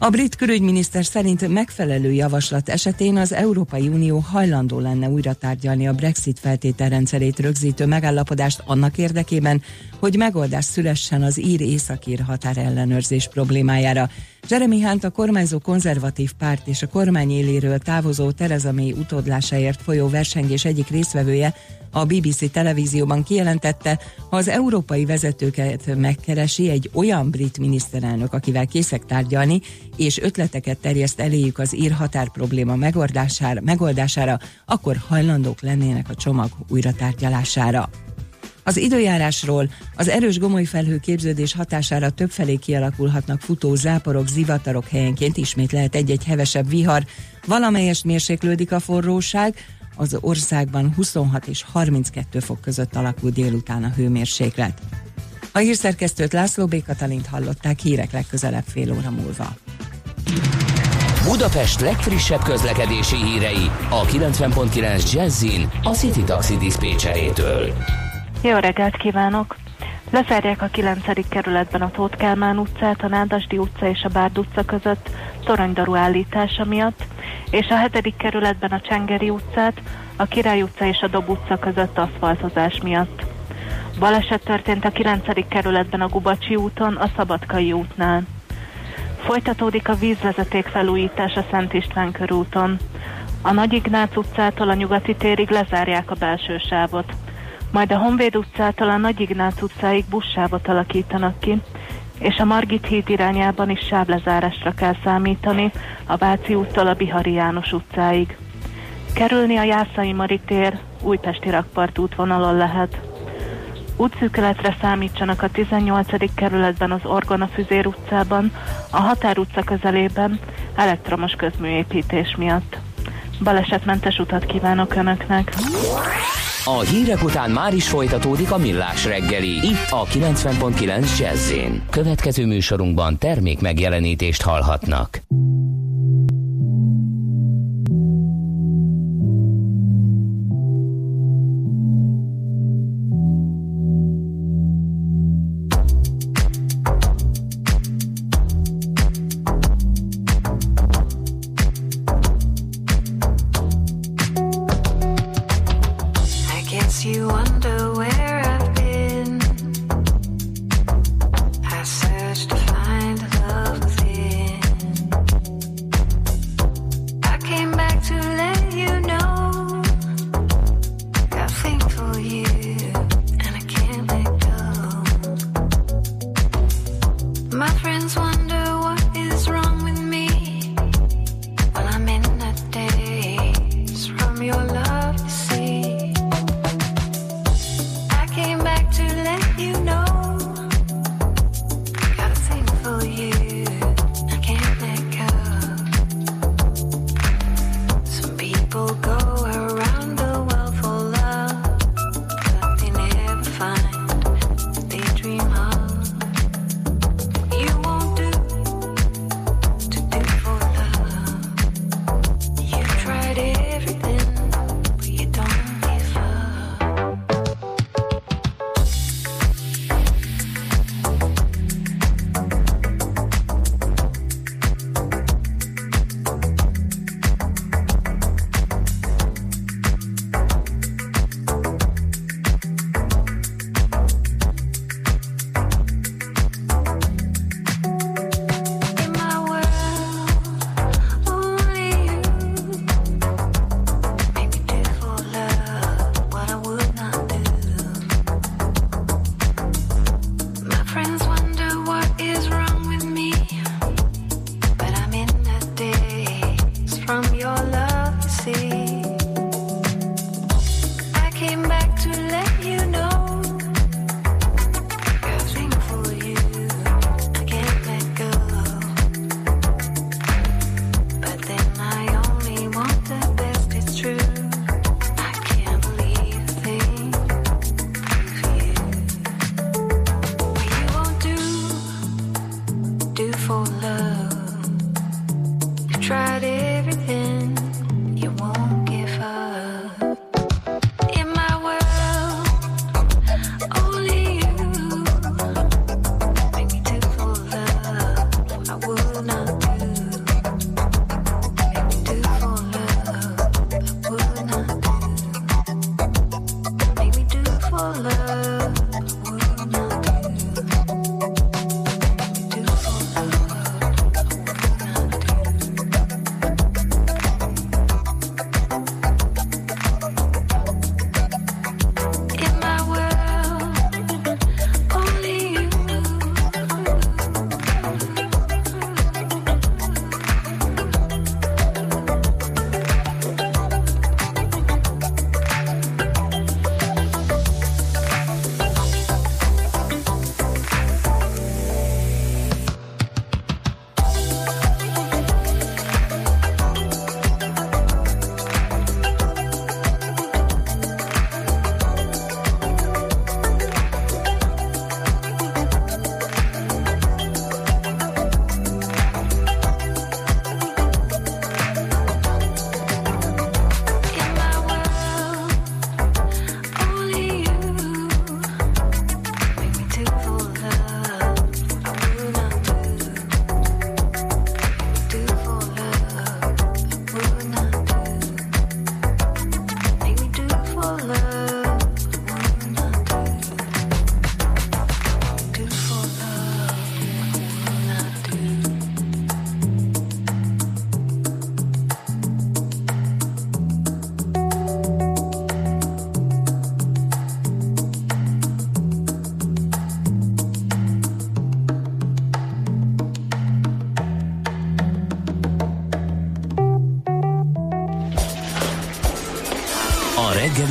A brit külügyminiszter szerint megfelelő javaslat esetén az Európai Unió hajlandó lenne újra tárgyalni a Brexit feltételrendszerét rögzítő megállapodást annak érdekében, hogy megoldás szülessen az ír északír határellenőrzés problémájára. Jeremy Hunt a kormányzó konzervatív párt és a kormány éléről távozó Theresa May utódlásáért folyó versengés egyik részvevője a BBC televízióban kijelentette, ha az európai vezetőket megkeresi egy olyan brit miniszterelnök, akivel készek tárgyalni, és ötleteket terjeszt eléjük az ír határ probléma megoldására, megoldására, akkor hajlandók lennének a csomag újra tárgyalására. Az időjárásról az erős gomoly felhő képződés hatására többfelé kialakulhatnak futó záporok, zivatarok helyenként ismét lehet egy-egy hevesebb vihar, valamelyest mérséklődik a forróság, az országban 26 és 32 fok között alakul délután a hőmérséklet. A hírszerkesztőt László B. Katalint hallották hírek legközelebb fél óra múlva.
Budapest legfrissebb közlekedési hírei a 90.9 Jazzin a City Taxi Dispécsejétől.
Jó reggelt kívánok! Lezárják a 9. kerületben a Tóth Kálmán utcát, a Nádasdi utca és a Bárd utca között toronydaru állítása miatt, és a 7. kerületben a Csengeri utcát, a Király utca és a Dob utca között aszfaltozás miatt. Baleset történt a 9. kerületben a Gubacsi úton, a Szabadkai útnál. Folytatódik a vízvezeték felújítás a Szent István körúton. A Nagy Ignác utcától a Nyugati térig lezárják a belső sávot. Majd a Honvéd utcától a Nagy Ignác utcáig buszsávot alakítanak ki, és a Margit híd irányában is sávlezárásra kell számítani a Váci úttól a Bihari János utcáig. Kerülni a Jászai Mari tér Újpesti rakpart útvonalon lehet. Útszűkületre számítsanak a 18. kerületben az Orgona Füzér utcában, a Határ utca közelében elektromos közműépítés miatt. Balesetmentes utat kívánok Önöknek!
A hírek után már is folytatódik a millás reggeli, itt a 90.9 jazz Következő műsorunkban termék megjelenítést hallhatnak.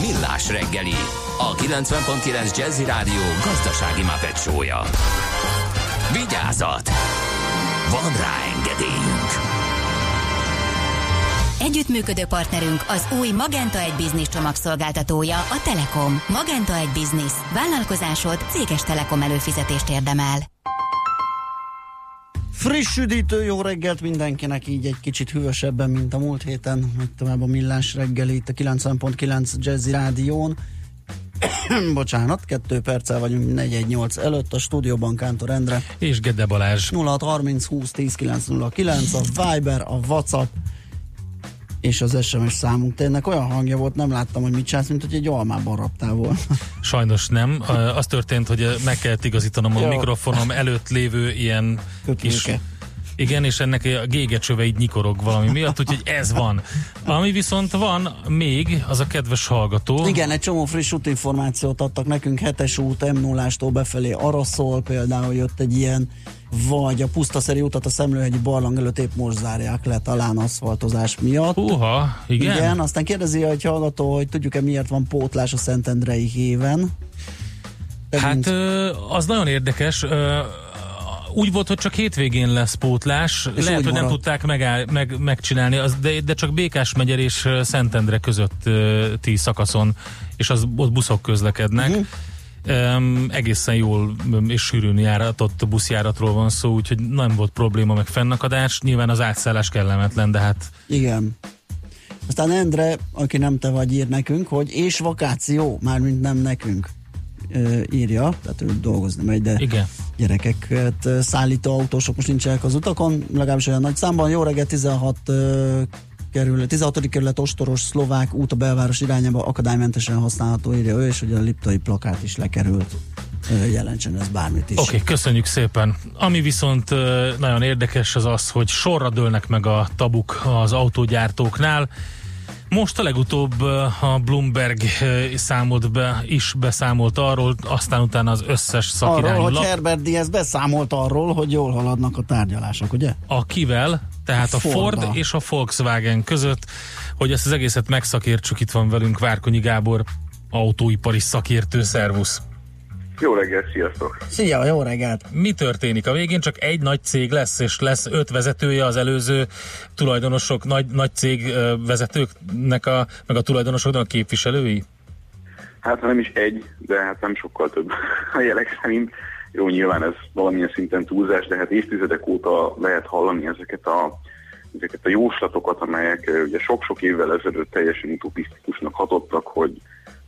Millás reggeli, a 90.9 Jazzy Rádió gazdasági mapetsója. Vigyázat! Van rá engedélyünk!
Együttműködő partnerünk az új Magenta egy Business csomagszolgáltatója, a Telekom. Magenta egy Business. Vállalkozásod céges Telekom előfizetést érdemel.
Friss üdítő jó reggelt mindenkinek, így egy kicsit hűvösebben, mint a múlt héten, meg tovább a millás reggeli itt a 90.9 Jazzy Rádión. [coughs] Bocsánat, kettő perccel vagyunk 418 előtt a stúdióban Kántor Endre.
És Gede Balázs.
0630 20 10 909 a Viber, a WhatsApp és az SMS számunk. Tényleg olyan hangja volt, nem láttam, hogy mit csinálsz, mint hogy egy almában raptál volna. [laughs]
Sajnos nem. Az történt, hogy meg kellett igazítanom a
Jó.
mikrofonom előtt lévő ilyen kis...
Köpőke.
Igen, és ennek a gégecsöve így nyikorog valami miatt, úgyhogy ez van. Ami viszont van még, az a kedves hallgató.
Igen, egy csomó friss útinformációt adtak nekünk, hetes út m 0 befelé arra szól, például jött egy ilyen, vagy a pusztaszeri utat a Szemlőhegyi barlang előtt épp most zárják le, talán aszfaltozás miatt.
Húha, igen?
Igen, aztán kérdezi a hallgató, hogy tudjuk-e miért van pótlás a Szentendrei héven.
Hát ö, az nagyon érdekes. Úgy volt, hogy csak hétvégén lesz pótlás,
És
lehet, hogy nem
maradt.
tudták megáll, meg, megcsinálni, az, de, de csak Békás megyer és Szentendre közötti szakaszon, és az ott buszok közlekednek. Uh-huh. Um, egészen jól és sűrűn járatott buszjáratról van szó, úgyhogy nem volt probléma meg fennakadás. Nyilván az átszállás kellemetlen, de hát
Igen. Aztán Endre, aki nem te vagy, ír nekünk, hogy és vakáció, mármint nem nekünk írja, tehát ő dolgozni megy, de
igen.
gyerekeket szállító autósok most nincsenek az utakon, legalábbis olyan nagy számban. Jó reggel 16 ö, kerül, 16. kerület ostoros szlovák út a belváros irányába akadálymentesen használható, írja ő, és hogy a liptai plakát is lekerült. Jelentsen ez bármit is.
Oké, okay, köszönjük szépen. Ami viszont nagyon érdekes az az, hogy sorra dőlnek meg a tabuk az autógyártóknál. Most a legutóbb a Bloomberg számolt be, is beszámolt arról, aztán utána az összes szakirányú
Arról, hogy
lap,
Herbert Diaz beszámolt arról, hogy jól haladnak a tárgyalások, ugye?
a kivel, tehát a Ford és a Volkswagen között, hogy ezt az egészet megszakértsük, itt van velünk Várkonyi Gábor, autóipari szakértő, szervusz.
Jó reggelt, sziasztok!
Szia, jó reggelt!
Mi történik? A végén csak egy nagy cég lesz, és lesz öt vezetője az előző tulajdonosok, nagy, nagy cég vezetőknek, a, meg a tulajdonosoknak a képviselői?
Hát nem is egy, de hát nem sokkal több [laughs] a jelek szerint. Jó, nyilván ez valamilyen szinten túlzás, de hát évtizedek óta lehet hallani ezeket a, ezeket a jóslatokat, amelyek ugye sok-sok évvel ezelőtt teljesen utopisztikusnak hatottak, hogy,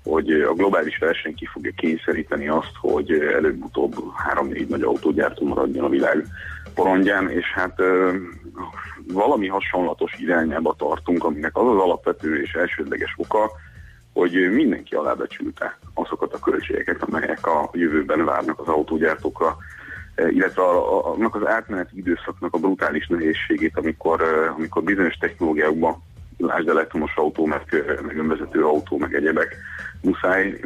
hogy a globális verseny ki fogja kényszeríteni azt, hogy előbb-utóbb három-négy nagy autógyártó maradjon a világ porondján, és hát valami hasonlatos irányába tartunk, aminek az az alapvető és elsődleges oka, hogy mindenki alábecsülte azokat a költségeket, amelyek a jövőben várnak az autógyártókra, illetve annak az átmeneti időszaknak a brutális nehézségét, amikor, amikor bizonyos technológiákban, lásd elektromos autó, meg, meg önvezető autó, meg egyebek, muszáj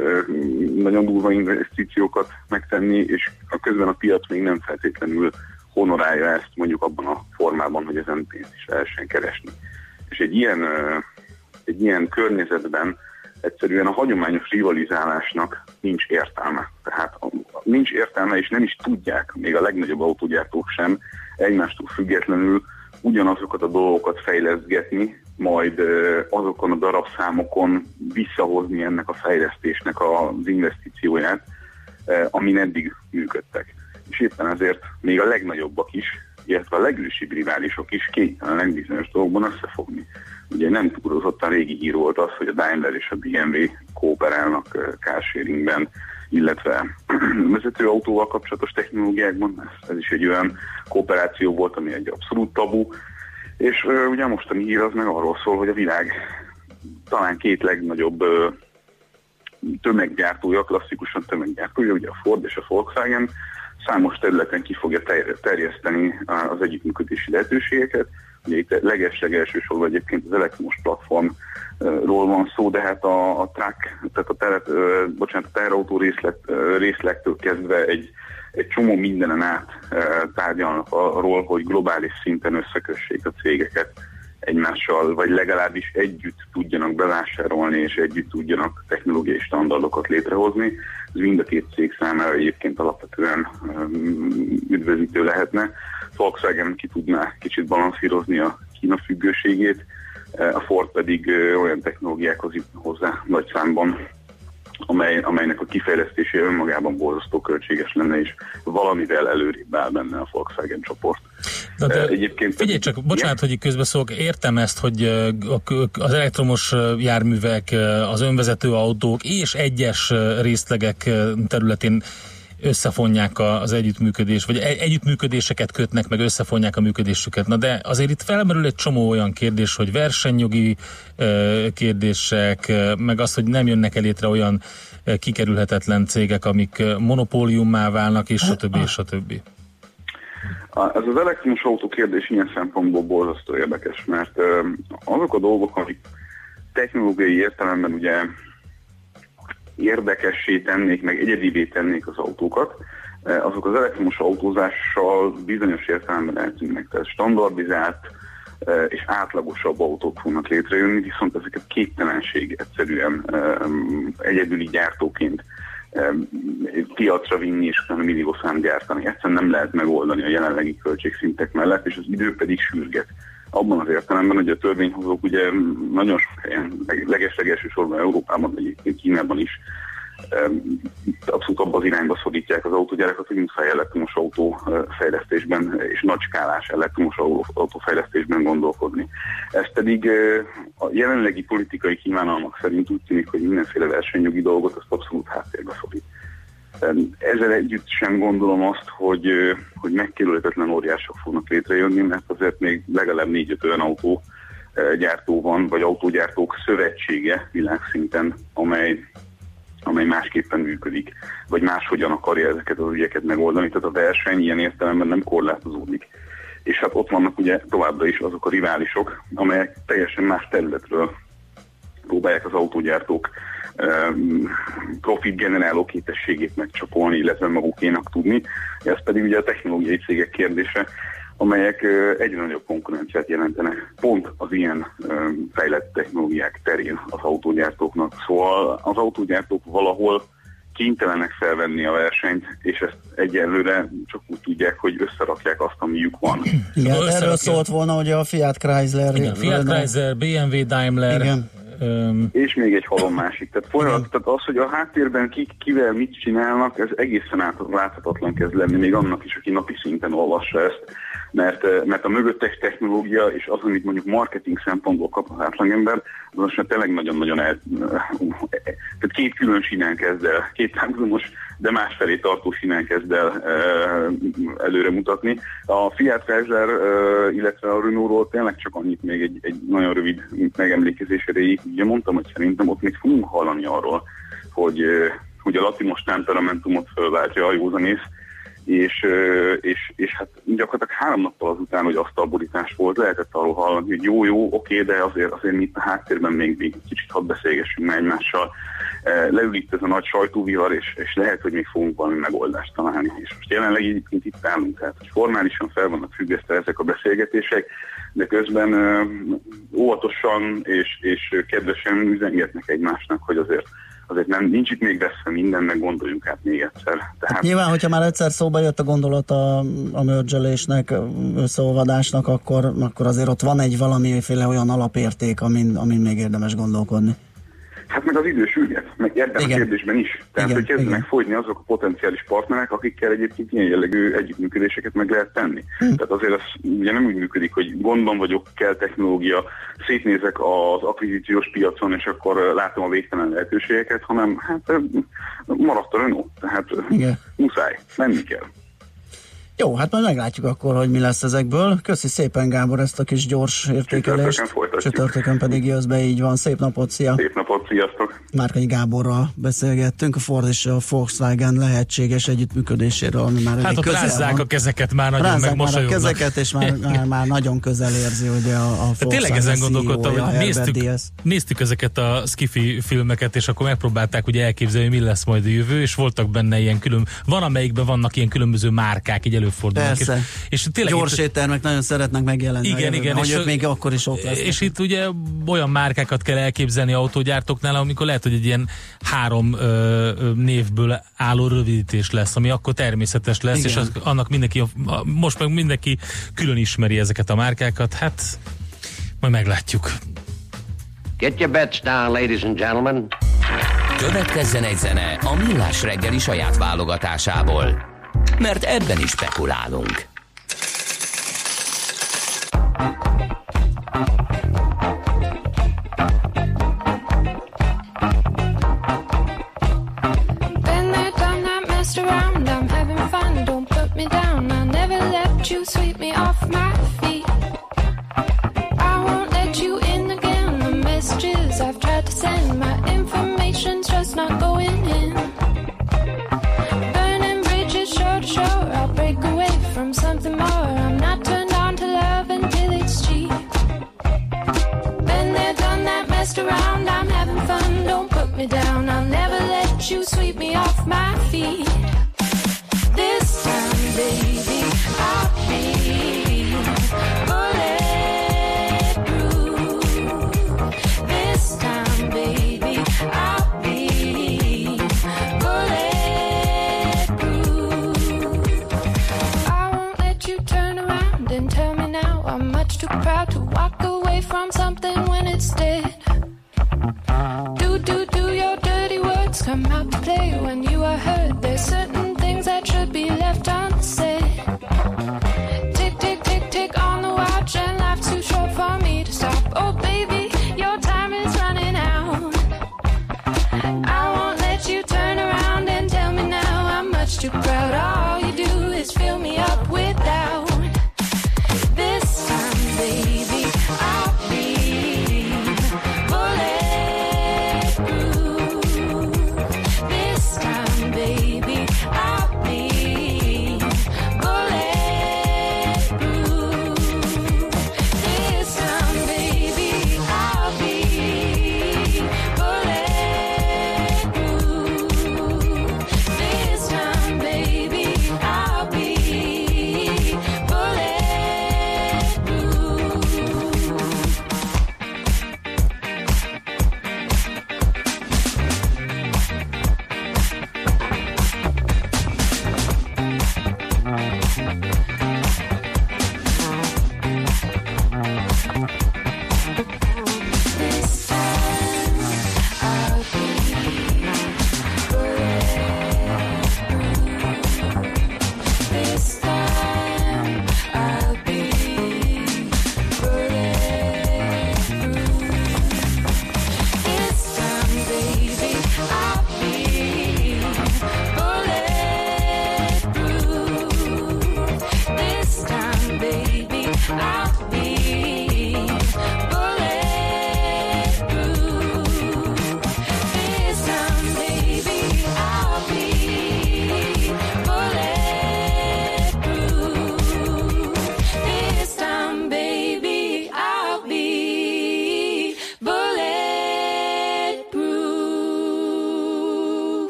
nagyon durva investíciókat megtenni, és a közben a piac még nem feltétlenül honorálja ezt mondjuk abban a formában, hogy ezen pénzt is lehessen keresni. És egy ilyen, egy ilyen környezetben egyszerűen a hagyományos rivalizálásnak nincs értelme. Tehát nincs értelme, és nem is tudják, még a legnagyobb autógyártók sem egymástól függetlenül ugyanazokat a dolgokat fejleszgetni, majd azokon a darabszámokon visszahozni ennek a fejlesztésnek az investícióját, amin eddig működtek. És éppen ezért még a legnagyobbak is, illetve a legősibb riválisok is képtelenek bizonyos dolgokban összefogni. Ugye nem túlozottan régi hír volt az, hogy a Daimler és a BMW kooperálnak carsharingben, illetve [clears throat] vezetőautóval kapcsolatos technológiákban. Ez is egy olyan kooperáció volt, ami egy abszolút tabu. És ugye a mostani hír az meg arról szól, hogy a világ talán két legnagyobb tömeggyártója, klasszikusan tömeggyártója, ugye a Ford és a Volkswagen számos területen ki fogja terjeszteni az együttműködési lehetőségeket. Ugye itt legesleg elsősorban egyébként az elektromos platformról van szó, de hát a, a track, tehát a, teret, bocsánat, a teherautó részlet, részlektől kezdve egy, egy csomó mindenen át tárgyalnak arról, hogy globális szinten összekössék a cégeket egymással, vagy legalábbis együtt tudjanak bevásárolni, és együtt tudjanak technológiai standardokat létrehozni. Ez mind a két cég számára egyébként alapvetően üdvözítő lehetne. Volkswagen ki tudná kicsit balanszírozni a Kína függőségét, a Ford pedig olyan technológiákhoz jut hozzá nagy számban, amely, amelynek a kifejlesztése önmagában borzasztó költséges lenne, és valamivel előrébb áll benne a Volkswagen csoport.
De, de Egyébként figyelj csak, bocsánat, hogy közbeszólok, értem ezt, hogy az elektromos járművek, az önvezető autók és egyes részlegek területén összefonják az együttműködés, vagy együttműködéseket kötnek, meg összefonják a működésüket. Na de azért itt felmerül egy csomó olyan kérdés, hogy versenyjogi kérdések, meg az, hogy nem jönnek el létre olyan kikerülhetetlen cégek, amik monopóliummá válnak, és stb. és stb.
Ez az elektromos autó kérdés ilyen szempontból borzasztó érdekes, mert azok a dolgok, amik technológiai értelemben ugye érdekessé tennék, meg egyedivé tennék az autókat, eh, azok az elektromos autózással bizonyos értelemben eltűnnek. Tehát standardizált eh, és átlagosabb autók fognak létrejönni, viszont ezeket képtelenség egyszerűen eh, egyedüli gyártóként piacra vinni és utána milliószám gyártani. Egyszerűen nem lehet megoldani a jelenlegi költségszintek mellett, és az idő pedig sürget abban az értelemben, hogy a törvényhozók ugye nagyon sok helyen, legesleg elsősorban Európában, egyébként Kínában is abszolút abban az irányba szorítják az autógyárakat, hogy muszáj elektromos autófejlesztésben és nagyskálás elektromos autófejlesztésben gondolkodni. Ez pedig a jelenlegi politikai kívánalmak szerint úgy tűnik, hogy mindenféle versenyjogi dolgot azt abszolút háttérbe szorít. Ezzel együtt sem gondolom azt, hogy, hogy megkerülhetetlen óriások fognak létrejönni, mert azért még legalább négy-öt olyan autó gyártó van, vagy autógyártók szövetsége világszinten, amely, amely másképpen működik, vagy máshogyan akarja ezeket az ügyeket megoldani. Tehát a verseny ilyen értelemben nem korlátozódik. És hát ott vannak ugye továbbra is azok a riválisok, amelyek teljesen más területről próbálják az autógyártók profit generáló képességét megcsapolni, illetve magukénak tudni. Ez pedig ugye a technológiai cégek kérdése, amelyek egyre nagyobb konkurenciát jelentenek pont az ilyen fejlett technológiák terén az autógyártóknak. Szóval az autógyártók valahol kénytelenek felvenni a versenyt, és ezt egyelőre csak úgy tudják, hogy összerakják azt, amiük van.
Igen, erről szólt volna, hogy a Fiat Chrysler...
Igen, Fiat Chrysler, BMW, Daimler,
igen
Um...
És még egy halom másik. Tehát, folyamat, tehát az, hogy a háttérben ki, kivel mit csinálnak, ez egészen át, láthatatlan kezd lenni, még annak is, aki napi szinten olvassa ezt. Mert, eh, mert a mögöttes technológia és az, amit mondjuk marketing szempontból kap az átlagember, az most tényleg nagyon-nagyon el, tehát két külön sínen kezd el, két párhuzamos, de másfelé tartó sínen kezd el e, előre mutatni. A Fiat Chrysler, illetve a Renault-ról tényleg csak annyit még egy, egy nagyon rövid megemlékezés erejéig, ugye mondtam, hogy szerintem ott még fogunk hallani arról, hogy, hogy a latinos temperamentumot fölváltja a józanész, és, és, és hát gyakorlatilag három nappal azután, hogy asztalborítás volt, lehetett arról hallani, hogy jó, jó, oké, de azért, azért mi a háttérben még, még kicsit hadd beszélgessünk meg egymással. Leül itt ez a nagy sajtóvihar, és, és lehet, hogy még fogunk valami megoldást találni. És most jelenleg egyébként itt állunk, tehát hogy formálisan fel vannak függesztve ezek a beszélgetések, de közben óvatosan és, és kedvesen üzengetnek egymásnak, hogy azért azért nem, nincs itt még veszve minden, meg gondoljunk át még egyszer.
Tehát... Hát nyilván, hogyha már egyszer szóba jött a gondolat a, a mörgyelésnek, összeolvadásnak, akkor, akkor azért ott van egy valamiféle olyan alapérték, amin, amin még érdemes gondolkodni.
Hát meg az idő sürget, meg ebben igen. a kérdésben is. Tehát, igen, hogy kezdenek igen. fogyni azok a potenciális partnerek, akikkel egyébként ilyen jellegű együttműködéseket meg lehet tenni. Hm. Tehát azért az ugye nem úgy működik, hogy gondban vagyok, kell technológia, szétnézek az akvizíciós piacon, és akkor látom a végtelen lehetőségeket, hanem hát maradt a Renault, tehát igen. muszáj, menni kell.
Jó, hát majd meglátjuk akkor, hogy mi lesz ezekből. Köszi szépen Gábor ezt a kis gyors értékelést. Csütörtökön pedig jössz be, így van. Szép napot, szia!
Szép napot, sziasztok!
Márkai Gáborral beszélgettünk a Ford és a Volkswagen lehetséges együttműködéséről, ami már
Hát ott rázzák van. a kezeket már nagyon
rázzák meg már a kezeket, és már, [laughs] már, már nagyon közel érzi, hogy a, a Volkswagen
Tényleg ezen gondolkodtam, hogy néztük, néztük ezeket a skifi filmeket, és akkor megpróbálták ugye elképzelni, hogy mi lesz majd a jövő, és voltak benne ilyen külön, van amelyikben vannak ilyen különböző márkák, így elő előfordulnak.
Persze. És, és tényleg Gyors itt, éttermek nagyon szeretnek megjelenni.
Igen, igen.
Hogy és ők még akkor is ott lesznek.
És itt ugye olyan márkákat kell elképzelni autógyártóknál, amikor lehet, hogy egy ilyen három ö, névből álló rövidítés lesz, ami akkor természetes lesz, igen. és az, annak mindenki, most meg mindenki külön ismeri ezeket a márkákat, hát majd meglátjuk.
Get your bets down, ladies and gentlemen.
Következzen egy zene a Millás reggeli saját válogatásából mert ebben is spekulálunk.
My feet.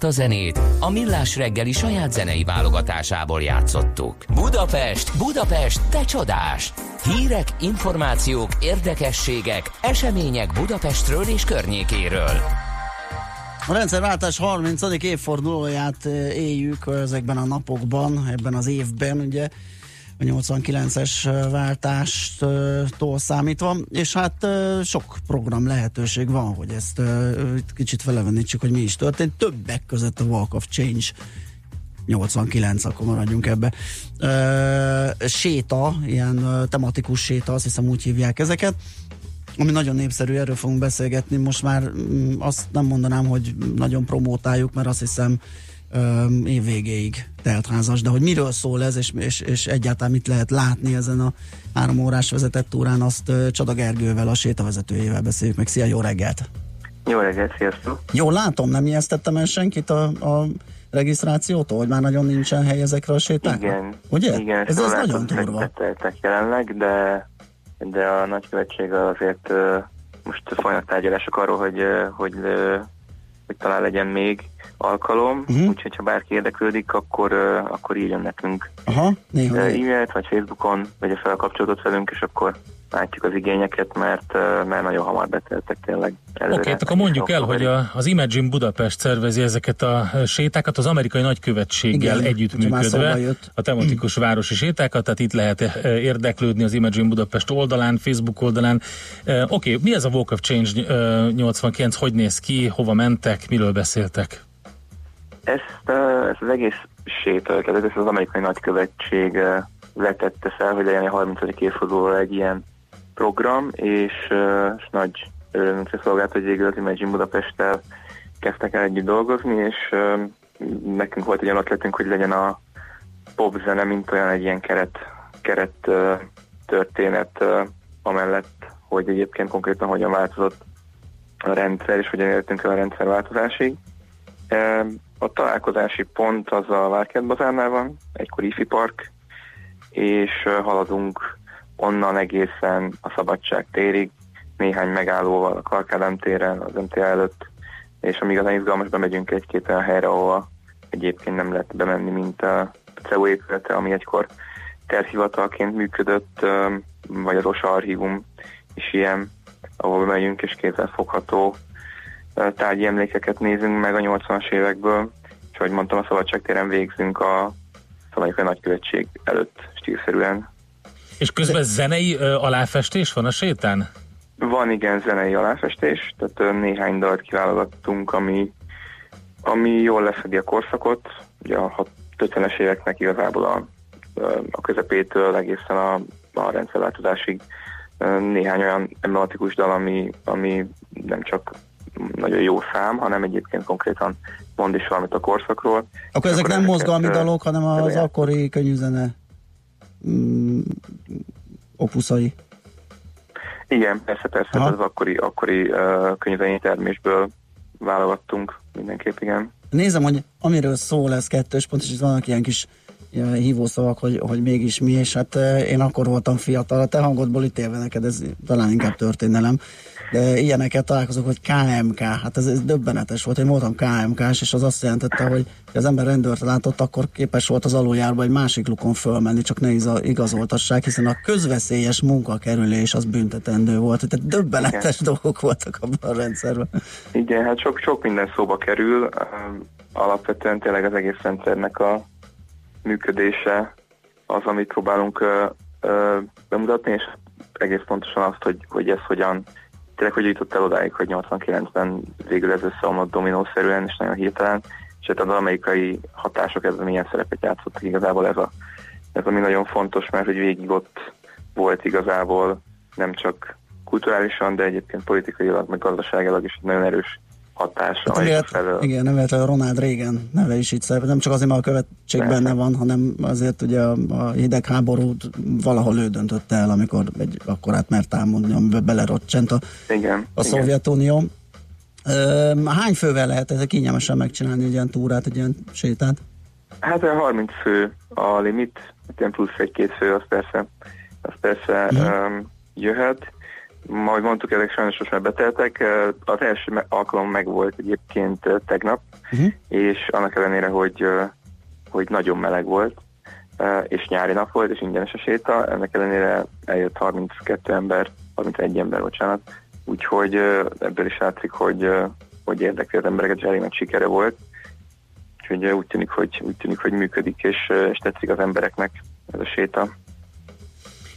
Ezt a zenét a Millás reggeli saját zenei válogatásából játszottuk. Budapest, Budapest, te csodás! Hírek, információk, érdekességek, események Budapestről és környékéről.
A rendszerváltás 30. évfordulóját eh, éljük ezekben a napokban, ebben az évben, ugye a 89-es váltástól számítva, és hát eh, sok program lehetőség van, hogy ezt eh, kicsit felevenítsük, hogy mi is történt. Többek között a Walk of Change 89, akkor maradjunk ebbe. Uh, séta, ilyen uh, tematikus séta, azt hiszem úgy hívják ezeket, ami nagyon népszerű, erről fogunk beszélgetni. Most már mm, azt nem mondanám, hogy nagyon promótáljuk, mert azt hiszem um, év végéig teltházas, de hogy miről szól ez, és, és, és egyáltalán mit lehet látni ezen a három órás vezetett túrán, azt uh, Csada Gergővel, a sétavezetőjével beszéljük meg. Szia, jó reggelt!
Jó reggelt, sziasztok!
Jól látom, nem ijesztettem el senkit a, a regisztrációtól, hogy már nagyon nincsen hely ezekre a sétákra?
Igen,
Ugye?
igen
Ez, ez
szóval
nagyon durva.
jelenleg, de, de a nagykövetség azért most folynak tárgyalások arról, hogy, ö, hogy, ö, hogy talán legyen még alkalom, uh-huh. úgyhogy ha bárki érdeklődik, akkor, ö, akkor írjon nekünk
Aha, néha.
e-mailt, vagy Facebookon vegye fel a kapcsolatot velünk, és akkor látjuk az igényeket, mert, ö, mert nagyon hamar beteltek tényleg.
Oké, okay, akkor mondjuk el, hogy a, az Imagine Budapest szervezi ezeket a sétákat az amerikai nagykövetséggel
Igen,
együttműködve, a tematikus városi sétákat, tehát itt lehet eh, érdeklődni az Imagine Budapest oldalán, Facebook oldalán. Oké, okay, mi ez a Walk of Change eh, 89, hogy néz ki, hova mentek, miről beszéltek?
Ezt, ezt az egész sétöltet, ezt az amerikai nagykövetség vetette fel, hogy legyen a 30. évfordulóra egy ilyen program, és, és nagy örömünkre szolgált, hogy végül az Imagine Budapesttel kezdtek el együtt dolgozni, és nekünk volt egy olyan ötletünk, hogy legyen a popzene, mint olyan egy ilyen keret, keret történet amellett, hogy egyébként konkrétan hogyan változott a rendszer, és hogyan értünk el a rendszerváltozásig. A találkozási pont az a Várkert bazárnál van, egykor IFI park, és haladunk onnan egészen a Szabadság térig, néhány megállóval a Karkádám téren, az MTA előtt, és amíg az izgalmas, bemegyünk egy-két olyan helyre, ahova egyébként nem lehet bemenni, mint a CEU épülete, ami egykor terhivatalként működött, vagy a Rosa Archívum is ilyen, ahol megyünk és kézzel fogható ö, tárgyi emlékeket nézünk meg a 80-as évekből, és ahogy mondtam, a Szabadságtéren végzünk a Szabadság Nagykövetség előtt stílszerűen.
És közben zenei ö, aláfestés van a sétán?
Van igen zenei aláfestés, tehát ö, néhány dalt kiválogattunk, ami, ami jól lefedi a korszakot, ugye a 50-es éveknek igazából a, a közepétől egészen a, a rendszerváltozásig néhány olyan emblematikus dal, ami, ami nem csak nagyon jó szám, hanem egyébként konkrétan mond is valamit a korszakról.
Akkor ezek nem
ezeket,
mozgalmi dalok, hanem az
előjátszunk.
akkori könnyűzene mm, opuszai.
Igen, persze, persze,
Aha.
az akkori, akkori uh, könyvei termésből válogattunk mindenképp, igen.
Nézem, hogy amiről szól ez kettős pont, és itt vannak ilyen kis ilyen hívószavak, hogy, hogy mégis mi, és hát én akkor voltam fiatal, a te hangodból ítélve neked, ez talán inkább történelem, de ilyeneket találkozok, hogy KMK, hát ez, ez döbbenetes volt, én voltam KMK-s, és az azt jelentette, hogy az ember rendőrt látott, akkor képes volt az aluljárba egy másik lukon fölmenni, csak ne igazoltassák, hiszen a közveszélyes munkakerülés az büntetendő volt, tehát döbbenetes
Igen.
dolgok voltak abban a rendszerben.
Igen, hát sok, sok minden szóba kerül. Alapvetően tényleg az egész rendszernek a működése az, amit próbálunk ö, ö, bemutatni, és egész pontosan azt, hogy, hogy ez hogyan, tényleg hogy jutott el odáig, hogy 89-ben végül ez összeomlott dominószerűen, és nagyon hirtelen, és hát az amerikai hatások ebben milyen szerepet játszottak igazából ez a, ez ami nagyon fontos, mert hogy végig ott volt igazából nem csak kulturálisan, de egyébként politikailag, meg gazdaságilag is nagyon erős hatás.
Hát emiatt,
felől-
igen, nem véletlenül Ronald Reagan neve is itt szerepel, nem csak azért, mert a követség
Persze.
benne van, hanem azért ugye a, a hidegháborút valahol ő döntötte el, amikor egy akkorát mert támadni, amiben belerocsent a,
Igen.
a
igen.
Szovjetunió. Ö, hány fővel lehet ez kényelmesen megcsinálni egy ilyen túrát, egy ilyen sétát?
Hát olyan 30 fő a limit, ilyen plusz egy-két fő, az persze, az persze um, jöhet. Ahogy mondtuk, ezek sajnos most már beteltek. Az első alkalom meg volt egyébként tegnap,
uh-huh.
és annak ellenére, hogy, hogy nagyon meleg volt, és nyári nap volt, és ingyenes a séta, ennek ellenére eljött 32 ember, 31 ember, bocsánat, úgyhogy ebből is látszik, hogy, hogy érdekli az embereket, és elég nagy sikere volt. Úgyhogy úgy tűnik, hogy, úgy tűnik, hogy működik, és, és tetszik az embereknek ez a séta.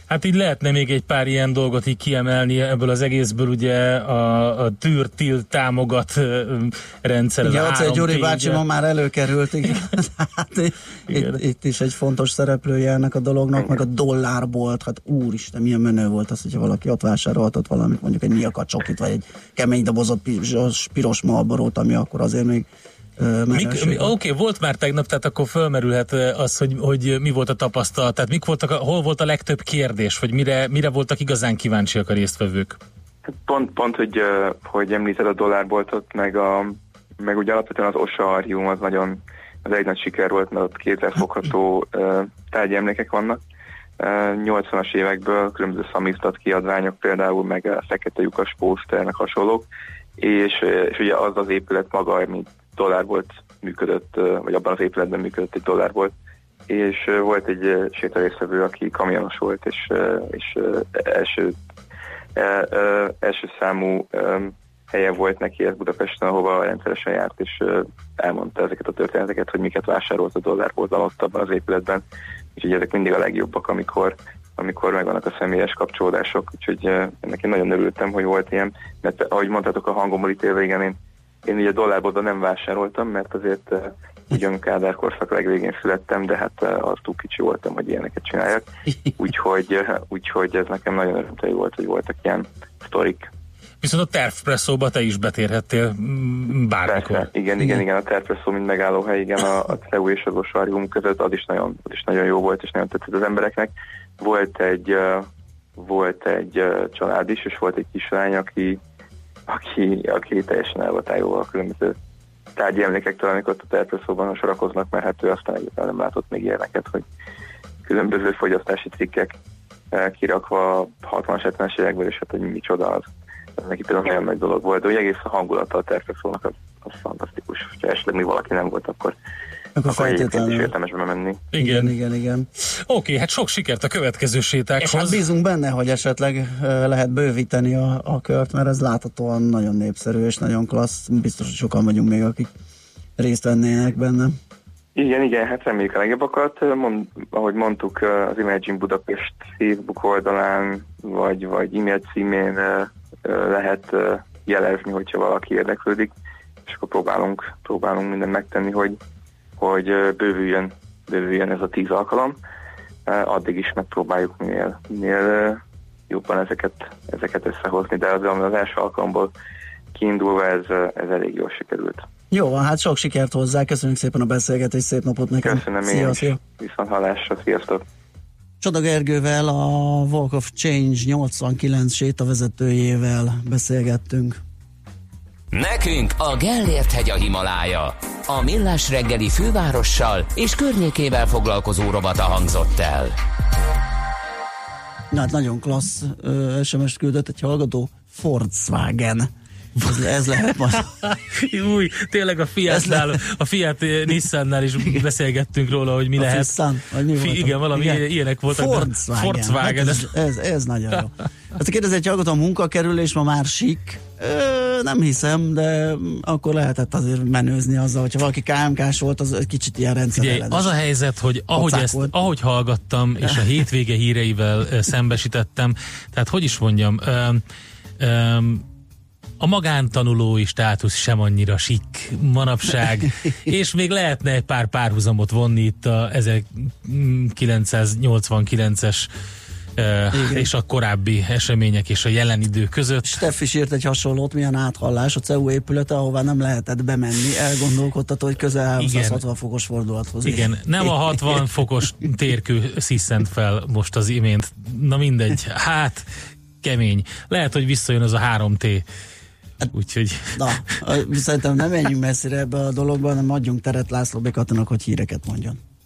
Hát így lehetne még egy pár ilyen dolgot így kiemelni ebből az egészből, ugye a, a tűrtil támogat rendszer.
Igen,
ez a
ott egy Gyuri
3T,
bácsi ma már előkerült, igen. [laughs] hát, itt, itt, is egy fontos szereplője ennek a dolognak, meg a dollárbolt, hát úristen, milyen menő volt az, hogyha valaki ott vásároltott valamit, mondjuk egy miakat csokit, vagy egy kemény dobozott piros, piros malborót, ami akkor azért még volt.
oké, volt már tegnap, tehát akkor fölmerülhet az, hogy, hogy mi volt a tapasztalat, tehát mik voltak, a, hol volt a legtöbb kérdés, vagy mire, mire voltak igazán kíváncsiak a résztvevők?
Pont, pont hogy, hogy említed a dollárboltot, meg, a, meg ugye alapvetően az OSA archium az nagyon, az egy nagy siker volt, mert ott kézzelfogható ö, tárgyi emlékek vannak. Ö, 80-as évekből különböző szamizdat kiadványok például, meg a fekete lyukas póster, meg hasonlók, és, és ugye az az épület maga, ami dollár volt működött, vagy abban az épületben működött egy dollár volt, és volt egy sétarészvevő, aki kamionos volt, és, és első e, első számú helye volt neki ez Budapesten, ahova rendszeresen járt, és elmondta ezeket a történeteket, hogy miket vásárolt a dollárboltban ott abban az épületben. Úgyhogy ezek mindig a legjobbak, amikor, amikor megvannak a személyes kapcsolódások. Úgyhogy ennek én nagyon örültem, hogy volt ilyen. Mert ahogy mondtátok a hangomból ítélve, igen, én, én ugye a dollárboltban nem vásároltam, mert azért ö, ugyan Kádár korszak legvégén születtem, de hát ö, az túl kicsi voltam, hogy ilyeneket csináljak. Úgyhogy, ö, úgyhogy ez nekem nagyon örömteli volt, hogy voltak ilyen sztorik.
Viszont a tervpresszóba te is betérhettél mm, bármikor.
Persze, igen, igen, igen, a terpresszó, mint megállóhely, igen, a, a CEU és az Osarium között, az is, nagyon, az is nagyon jó volt, és nagyon tetszett az embereknek. Volt egy, volt egy család is, és volt egy kislány, aki, aki, aki teljesen el volt tájolva a különböző tárgyi emlékektől, amikor a terpresszóban sorakoznak, mert hát ő aztán egyébként nem látott még ilyeneket, hogy különböző fogyasztási cikkek uh, kirakva 60-as, 70-es évekből, és hát hogy micsoda az. Ez neki például nagyon nagy dolog volt, de ugye egész a hangulata a terpresszónak az, az fantasztikus. Ha esetleg még valaki nem volt, akkor,
Akkor
akkor egyébként is
feltétlenül.
érdemes bemenni.
Igen.
igen, igen.
Oké, hát sok sikert a következő
És hát
sétákhoz.
bízunk benne, hogy esetleg lehet bővíteni a, a kört, mert ez láthatóan nagyon népszerű és nagyon klassz. Biztos, hogy sokan vagyunk még, akik részt vennének benne.
Igen, igen, hát reméljük a legjobbakat. Mond, ahogy mondtuk, az Imagine Budapest Facebook oldalán, vagy, vagy e-mail címén lehet jelezni, hogyha valaki érdeklődik, és akkor próbálunk, próbálunk mindent megtenni, hogy, hogy bővüljön, bővüljön ez a tíz alkalom. Addig is megpróbáljuk minél, minél jobban ezeket, ezeket összehozni, de az, az első alkalomból kiindulva ez, ez elég jól sikerült.
Jó van, hát sok sikert hozzá, köszönjük szépen a beszélgetést, szép napot nekem.
Köszönöm
szia,
én is.
szia.
Viszont hallásra, sziasztok!
Csoda Gergővel, a Walk of Change 89 sétavezetőjével beszélgettünk.
Nekünk a Gellért hegy a Himalája. A Millás reggeli fővárossal és környékével foglalkozó rovata hangzott el.
Na hát nagyon klassz ö, SMS-t küldött egy hallgató, Volkswagen. Ez, ez lehet majd. [laughs]
Új, tényleg a Fiatnál, a Fiat Nissannál is beszélgettünk róla, hogy mi
A
lehet.
Fissan, vagy mi
Fi, igen, valami
Igen.
ilyenek voltak.
Volkswagen.
Volkswagen.
Hát ez, ez, ez nagyon jó. [laughs] Azt kérdezi egy hallgató, a munkakerülés ma már sik. Ö, nem hiszem, de akkor lehetett azért menőzni azzal, hogyha valaki KMK-s volt, az egy kicsit ilyen rendszerellenes.
az a helyzet, hogy ahogy,
Pacák
ezt,
volt.
ahogy hallgattam, és a [laughs] hétvége híreivel szembesítettem, tehát hogy is mondjam, öm, öm, a magántanulói státusz sem annyira sik manapság, [laughs] és még lehetne egy pár párhuzamot vonni itt a 1989-es ö, és a korábbi események és a jelen idő között.
Steff is írt egy hasonlót, milyen áthallás a CEU épülete, ahová nem lehetett bemenni. Elgondolkodtató, hogy közel 360 fokos fordulathoz.
Igen, nem a 60 fokos térkő sziszent fel most az imént. Na mindegy, hát kemény. Lehet, hogy visszajön az a 3T. Úgyhogy...
Na, szerintem nem menjünk messzire ebbe a dologba, hanem adjunk teret László Békatinak, hogy híreket mondjon.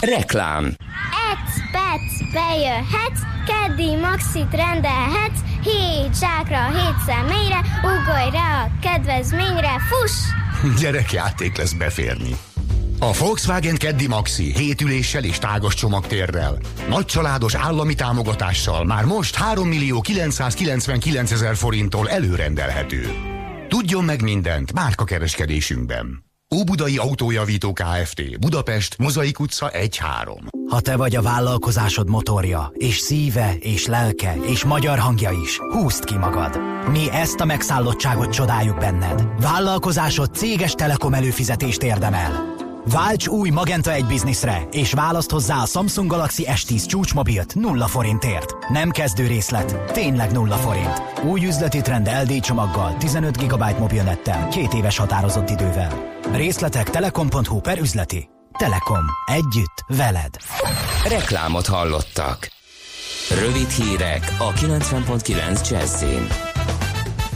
Reklám
Ec, pec, bejöhetsz, keddi maxit rendelhetsz, hét zsákra, hét személyre, ugorj rá a kedvezményre, fuss! [laughs]
Gyerekjáték lesz beférni. A Volkswagen Keddi Maxi 7 üléssel és tágas csomagtérrel. Nagy családos állami támogatással már most 3 millió 999 ezer forinttól előrendelhető. Tudjon meg mindent márka kereskedésünkben. Óbudai Autójavító Kft. Budapest, Mozaik utca 1-3.
Ha te vagy a vállalkozásod motorja, és szíve, és lelke, és magyar hangja is, húzd ki magad. Mi ezt a megszállottságot csodáljuk benned. Vállalkozásod céges telekom előfizetést érdemel. Válts új Magenta egy bizniszre, és választ hozzá a Samsung Galaxy S10 csúcsmobilt nulla forintért. Nem kezdő részlet, tényleg nulla forint. Új üzleti trend LD csomaggal, 15 GB mobilnettel, két éves határozott idővel. Részletek telekom.hu per üzleti. Telekom. Együtt. Veled.
Reklámot hallottak. Rövid hírek a 90.9 Jazzin.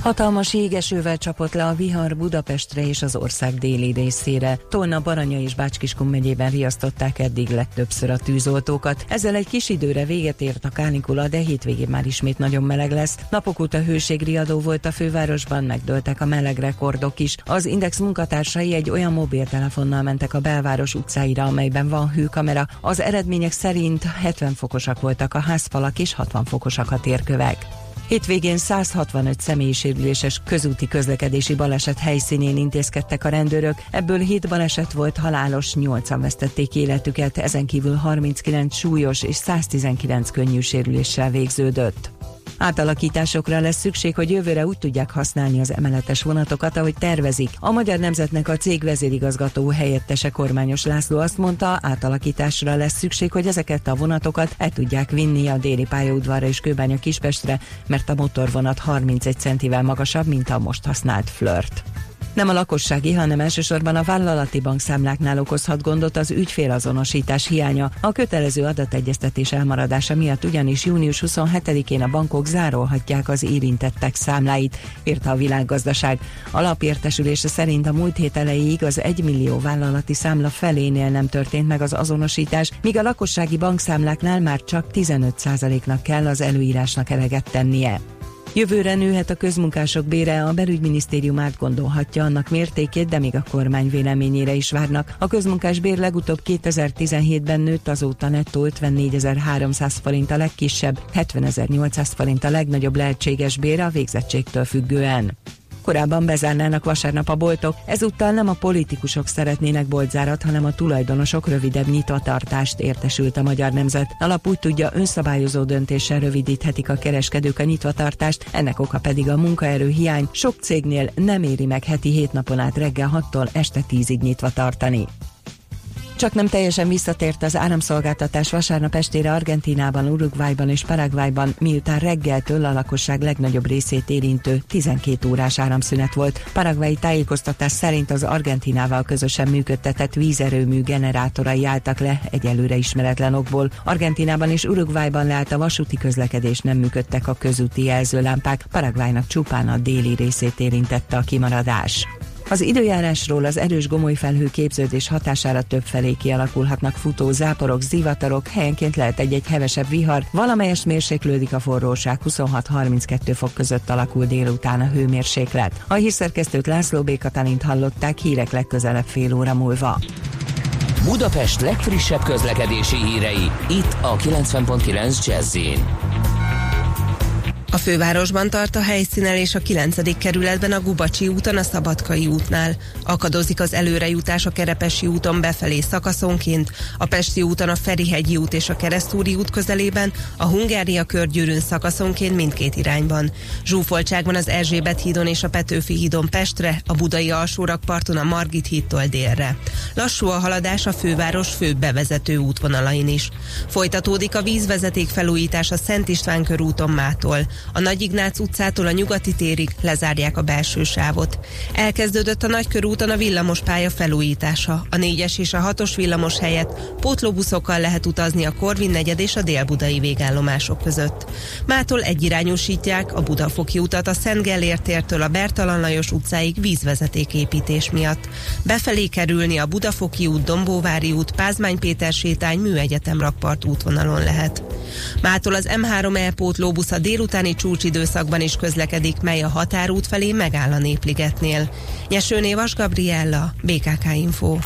Hatalmas égesővel csapott le a vihar Budapestre és az ország déli részére. Tolna, Baranya és Bácskiskun megyében riasztották eddig legtöbbször a tűzoltókat. Ezzel egy kis időre véget ért a kánikula, de hétvégén már ismét nagyon meleg lesz. Napok óta hőségriadó volt a fővárosban, megdőltek a meleg rekordok is. Az Index munkatársai egy olyan mobiltelefonnal mentek a belváros utcáira, amelyben van hőkamera. Az eredmények szerint 70 fokosak voltak a házfalak és 60 fokosak a térkövek. Hétvégén 165 személyisérüléses közúti közlekedési baleset helyszínén intézkedtek a rendőrök, ebből 7 baleset volt halálos, 8-an vesztették életüket, ezen kívül 39 súlyos és 119 könnyű sérüléssel végződött. Átalakításokra lesz szükség, hogy jövőre úgy tudják használni az emeletes vonatokat, ahogy tervezik. A Magyar Nemzetnek a cég vezérigazgató helyettese Kormányos László azt mondta, átalakításra lesz szükség, hogy ezeket a vonatokat el tudják vinni a déli pályaudvarra és Kőbánya Kispestre, mert a motorvonat 31 centivel magasabb, mint a most használt flört. Nem a lakossági, hanem elsősorban a vállalati bankszámláknál okozhat gondot az ügyfélazonosítás hiánya. A kötelező adategyeztetés elmaradása miatt ugyanis június 27-én a bankok zárolhatják az érintettek számláit, írta a világgazdaság. A lapértesülése szerint a múlt hét elejéig az 1 millió vállalati számla felénél nem történt meg az azonosítás, míg a lakossági bankszámláknál már csak 15%-nak kell az előírásnak eleget tennie. Jövőre nőhet a közmunkások bére, a belügyminisztérium átgondolhatja annak mértékét, de még a kormány véleményére is várnak. A közmunkás bér legutóbb 2017-ben nőtt, azóta nettó 54.300 forint a legkisebb, 70.800 forint a legnagyobb lehetséges bér a végzettségtől függően. Korábban bezárnának vasárnap a boltok, ezúttal nem a politikusok szeretnének boltzárat, hanem a tulajdonosok rövidebb nyitvatartást értesült a Magyar Nemzet. Alap úgy tudja, önszabályozó döntéssel rövidíthetik a kereskedők a nyitvatartást, ennek oka pedig a munkaerő hiány. Sok cégnél nem éri meg heti hét napon át reggel 6-tól este 10-ig nyitva tartani. Csak nem teljesen visszatért az áramszolgáltatás vasárnap estére Argentinában, Uruguayban és Paraguayban, miután reggeltől a lakosság legnagyobb részét érintő 12 órás áramszünet volt. Paraguayi tájékoztatás szerint az Argentinával közösen működtetett vízerőmű generátorai álltak le egyelőre ismeretlen okból. Argentinában és Uruguayban leállt a vasúti közlekedés, nem működtek a közúti jelzőlámpák, Paraguaynak csupán a déli részét érintette a kimaradás. Az időjárásról az erős gomoly felhő képződés hatására több felé kialakulhatnak futó záporok, zivatarok, helyenként lehet egy-egy hevesebb vihar, valamelyes mérséklődik a forróság, 26-32 fok között alakul délután a hőmérséklet. A hírszerkesztőt László B. Hallották hírek legközelebb fél óra múlva.
Budapest legfrissebb közlekedési hírei, itt a 90.9 jazz
A fővárosban tart a helyszínelés a 9. kerületben a Gubacsi úton a Szabadkai útnál. Akadozik az előrejutás a Kerepesi úton befelé szakaszonként, a Pesti úton a Ferihegyi út és a Keresztúri út közelében, a Hungária körgyűrűn szakaszonként mindkét irányban. Zsúfoltságban az Erzsébet hídon és a Petőfi hídon Pestre, a Budai alsórakparton a Margit hídtól délre. Lassú a haladás a főváros fő bevezető útvonalain is. Folytatódik a vízvezeték felújítás a Szent István körúton mától. A Nagy Ignác utcától a nyugati térig lezárják a belső sávot. Elkezdődött a Nagykörúton a villamospálya felújítása. A 4-es és a 6-os villamos helyett pótlóbuszokkal lehet utazni a Korvin negyed és a délbudai végállomások között. Mától egyirányosítják a Budafoki utat a Szent Gellért a Bertalan Lajos utcáig vízvezetéképítés miatt. Befelé kerülni a Budafoki út, Dombóvári út, Pázmány Péter sétány, Műegyetem rakpart útvonalon lehet. Mától az M3E pótlóbusz a délutáni csúcsidőszakban is közlekedik, mely a határút felé megáll a Népligetnél. Nyesőné Vas Gabriella, BKK Info.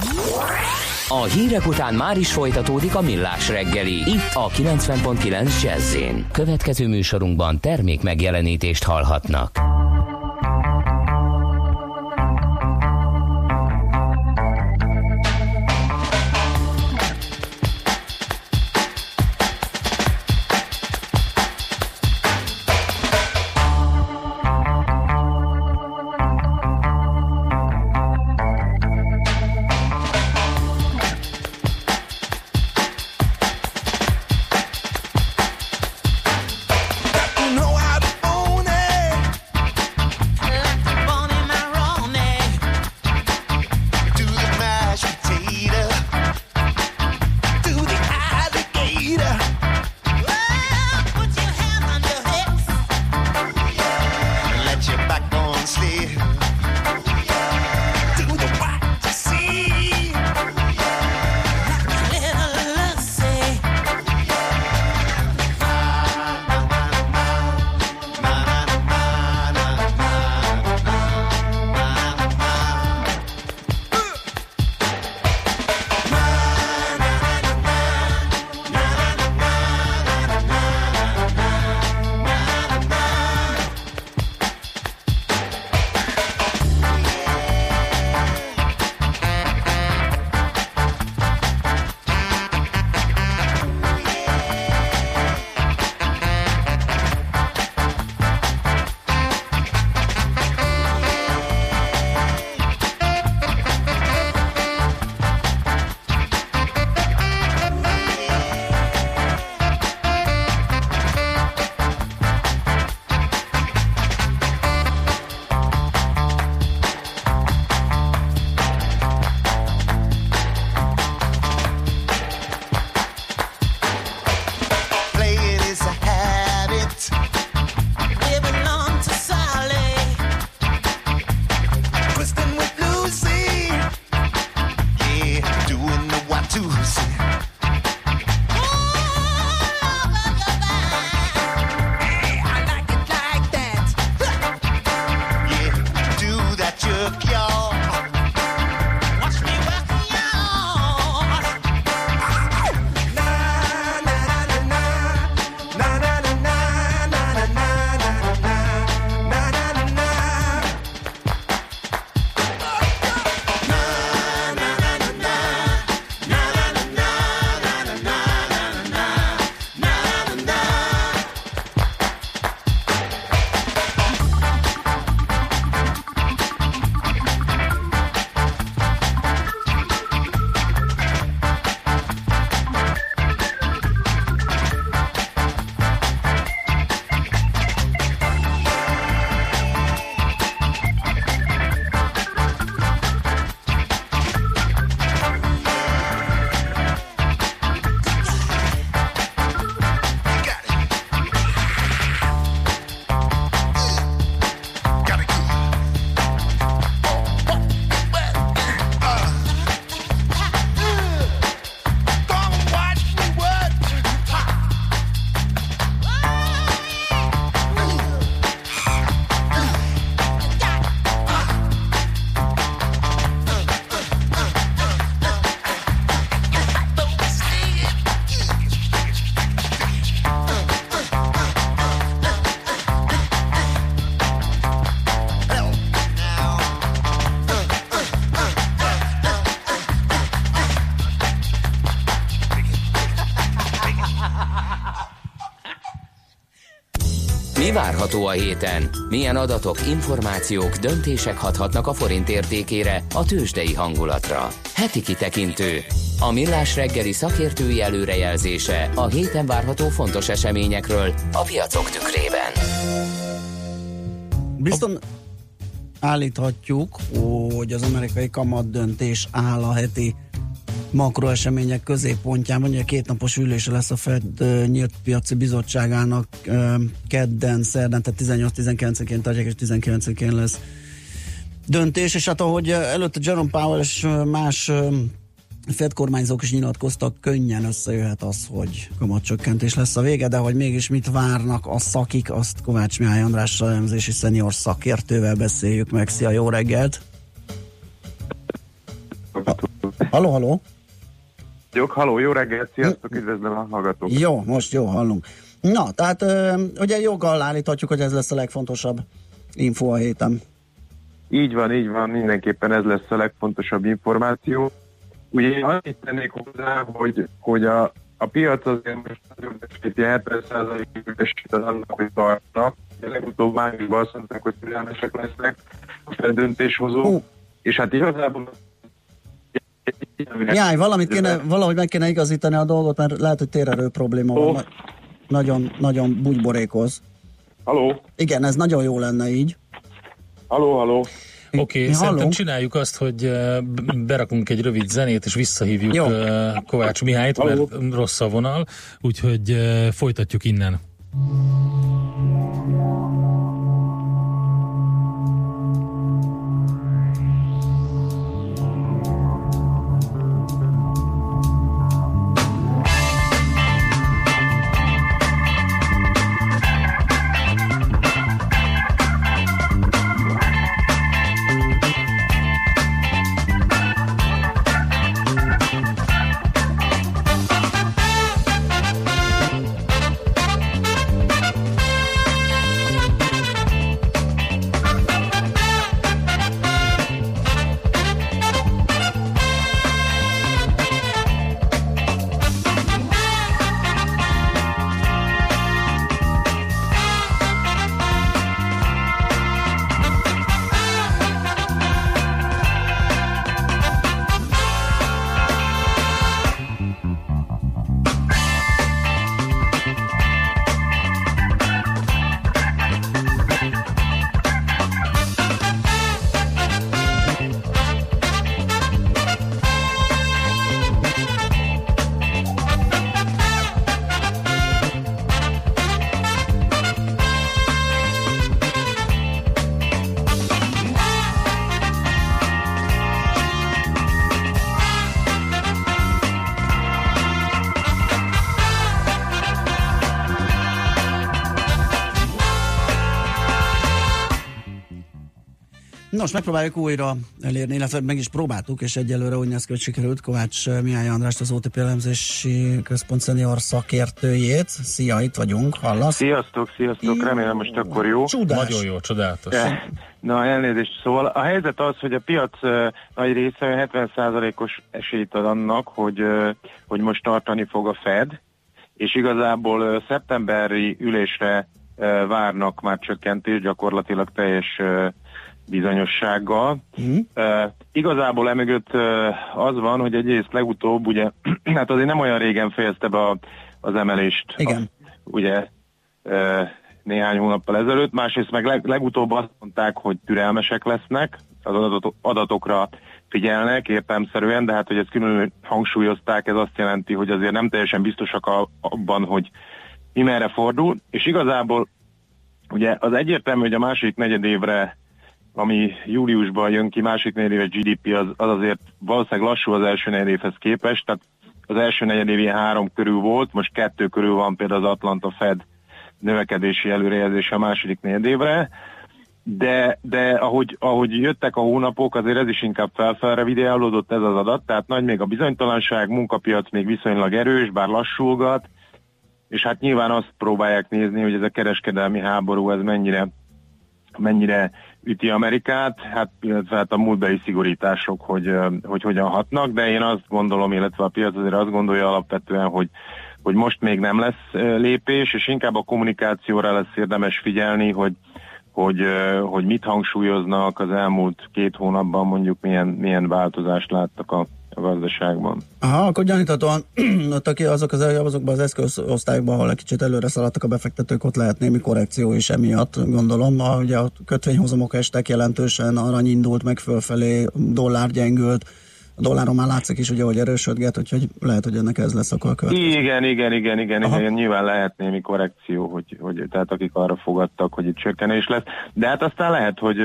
A hírek után már is folytatódik a millás reggeli. Itt a 90.9 jazz Következő műsorunkban termék megjelenítést hallhatnak. Várható a héten? Milyen adatok, információk, döntések hathatnak a forint értékére, a tőzsdei hangulatra? Heti kitekintő. A millás reggeli szakértői előrejelzése a héten várható fontos eseményekről a piacok tükrében.
Bizton állíthatjuk, hogy az amerikai kamat döntés áll a heti makroesemények. Ugye két napos ülése lesz a Fed uh, nyílt piaci bizottságának uh, kedden, szerdán, tehát 18-19-én tartják, és 19-én lesz döntés, és hát ahogy előtte Jerome Powell és más Fed kormányzók is nyilatkoztak, könnyen összejöhet az, hogy kamatcsökkentés lesz a vége, de hogy mégis mit várnak a szakik, azt Kovács Mihály András elemzési szenior szakértővel beszéljük meg. Szia, jó reggelt! Halló, halló!
Jók, halló, jó reggelt, sziasztok, üdvözlöm a hallgatókat.
Jó, most jó, hallunk. Na, tehát ugye joggal állíthatjuk, hogy ez lesz a legfontosabb info a héten.
Így van, így van, mindenképpen ez lesz a legfontosabb információ. Ugye én annyit tennék hozzá, hogy, hogy a, a piac azért most nagyon besíti 70%-ig besít az annak, hogy tartnak. A legutóbb májusban azt mondták, hogy türelmesek lesznek a feldöntéshozók, és hát igazából
Jaj, valamit kéne, valahogy meg kéne igazítani a dolgot, mert lehet, hogy térerő probléma van. Nagyon, nagyon bugyborékoz.
Haló?
Igen, ez nagyon jó lenne így.
Haló, haló.
Oké, okay, szerintem csináljuk azt, hogy berakunk egy rövid zenét, és visszahívjuk Jó. Kovács Mihályt, Halló. mert rossz a vonal, úgyhogy folytatjuk innen.
Megpróbáljuk újra elérni, illetve meg is próbáltuk, és egyelőre úgy néz ki, hogy sikerült Kovács Mihály Andrást, az OTP elemzési központ szenior szakértőjét. Szia, itt vagyunk, hallasz?
Sziasztok, sziasztok, remélem most akkor jó.
Csodás.
Nagyon jó, csodálatos.
Na, elnézést. Szóval a helyzet az, hogy a piac uh, nagy része 70%-os esélyt ad annak, hogy, uh, hogy most tartani fog a Fed, és igazából uh, szeptemberi ülésre várnak már csökkentés, gyakorlatilag teljes bizonyossággal. Mm. Uh, igazából emögött uh, az van, hogy egyrészt legutóbb, ugye, [clears throat] hát azért nem olyan régen fejezte be a, az emelést.
Igen.
A, ugye uh, néhány hónappal ezelőtt, másrészt meg leg, legutóbb azt mondták, hogy türelmesek lesznek, az adatok, adatokra figyelnek értelmszerűen, de hát, hogy ezt külön hangsúlyozták, ez azt jelenti, hogy azért nem teljesen biztosak a, abban, hogy mi merre fordul, és igazából ugye az egyértelmű, hogy a másik negyed évre ami júliusban jön ki, másik negyedéves GDP az, az azért valószínűleg lassú az első negyedévhez képest, tehát az első negyedév ilyen három körül volt, most kettő körül van például az Atlanta Fed növekedési előrejelzése a második negyedévre, de, de ahogy, ahogy jöttek a hónapok, azért ez is inkább felfelre videálódott ez az adat, tehát nagy még a bizonytalanság, munkapiac még viszonylag erős, bár lassulgat, és hát nyilván azt próbálják nézni, hogy ez a kereskedelmi háború ez mennyire, mennyire üti Amerikát, hát illetve hát a múltbeli szigorítások, hogy, hogy hogyan hatnak, de én azt gondolom, illetve a piac azért azt gondolja alapvetően, hogy, hogy most még nem lesz lépés, és inkább a kommunikációra lesz érdemes figyelni, hogy hogy, hogy mit hangsúlyoznak az elmúlt két hónapban, mondjuk milyen, milyen változást láttak a, a gazdaságban.
Aha, akkor gyaníthatóan [clears throat] ott aki azok az, azokban az eszközosztályokban, ahol egy kicsit előre szaladtak a befektetők, ott lehet némi korrekció is emiatt, gondolom. A, ugye a kötvényhozamok estek jelentősen, arany indult meg fölfelé, dollár gyengült, a dolláron már látszik is, ugye, hogy erősödget, úgyhogy lehet, hogy ennek ez lesz a következő.
Igen, igen, igen, igen, igen, nyilván lehet némi korrekció, hogy, hogy tehát akik arra fogadtak, hogy itt csökkenés lesz, de hát aztán lehet, hogy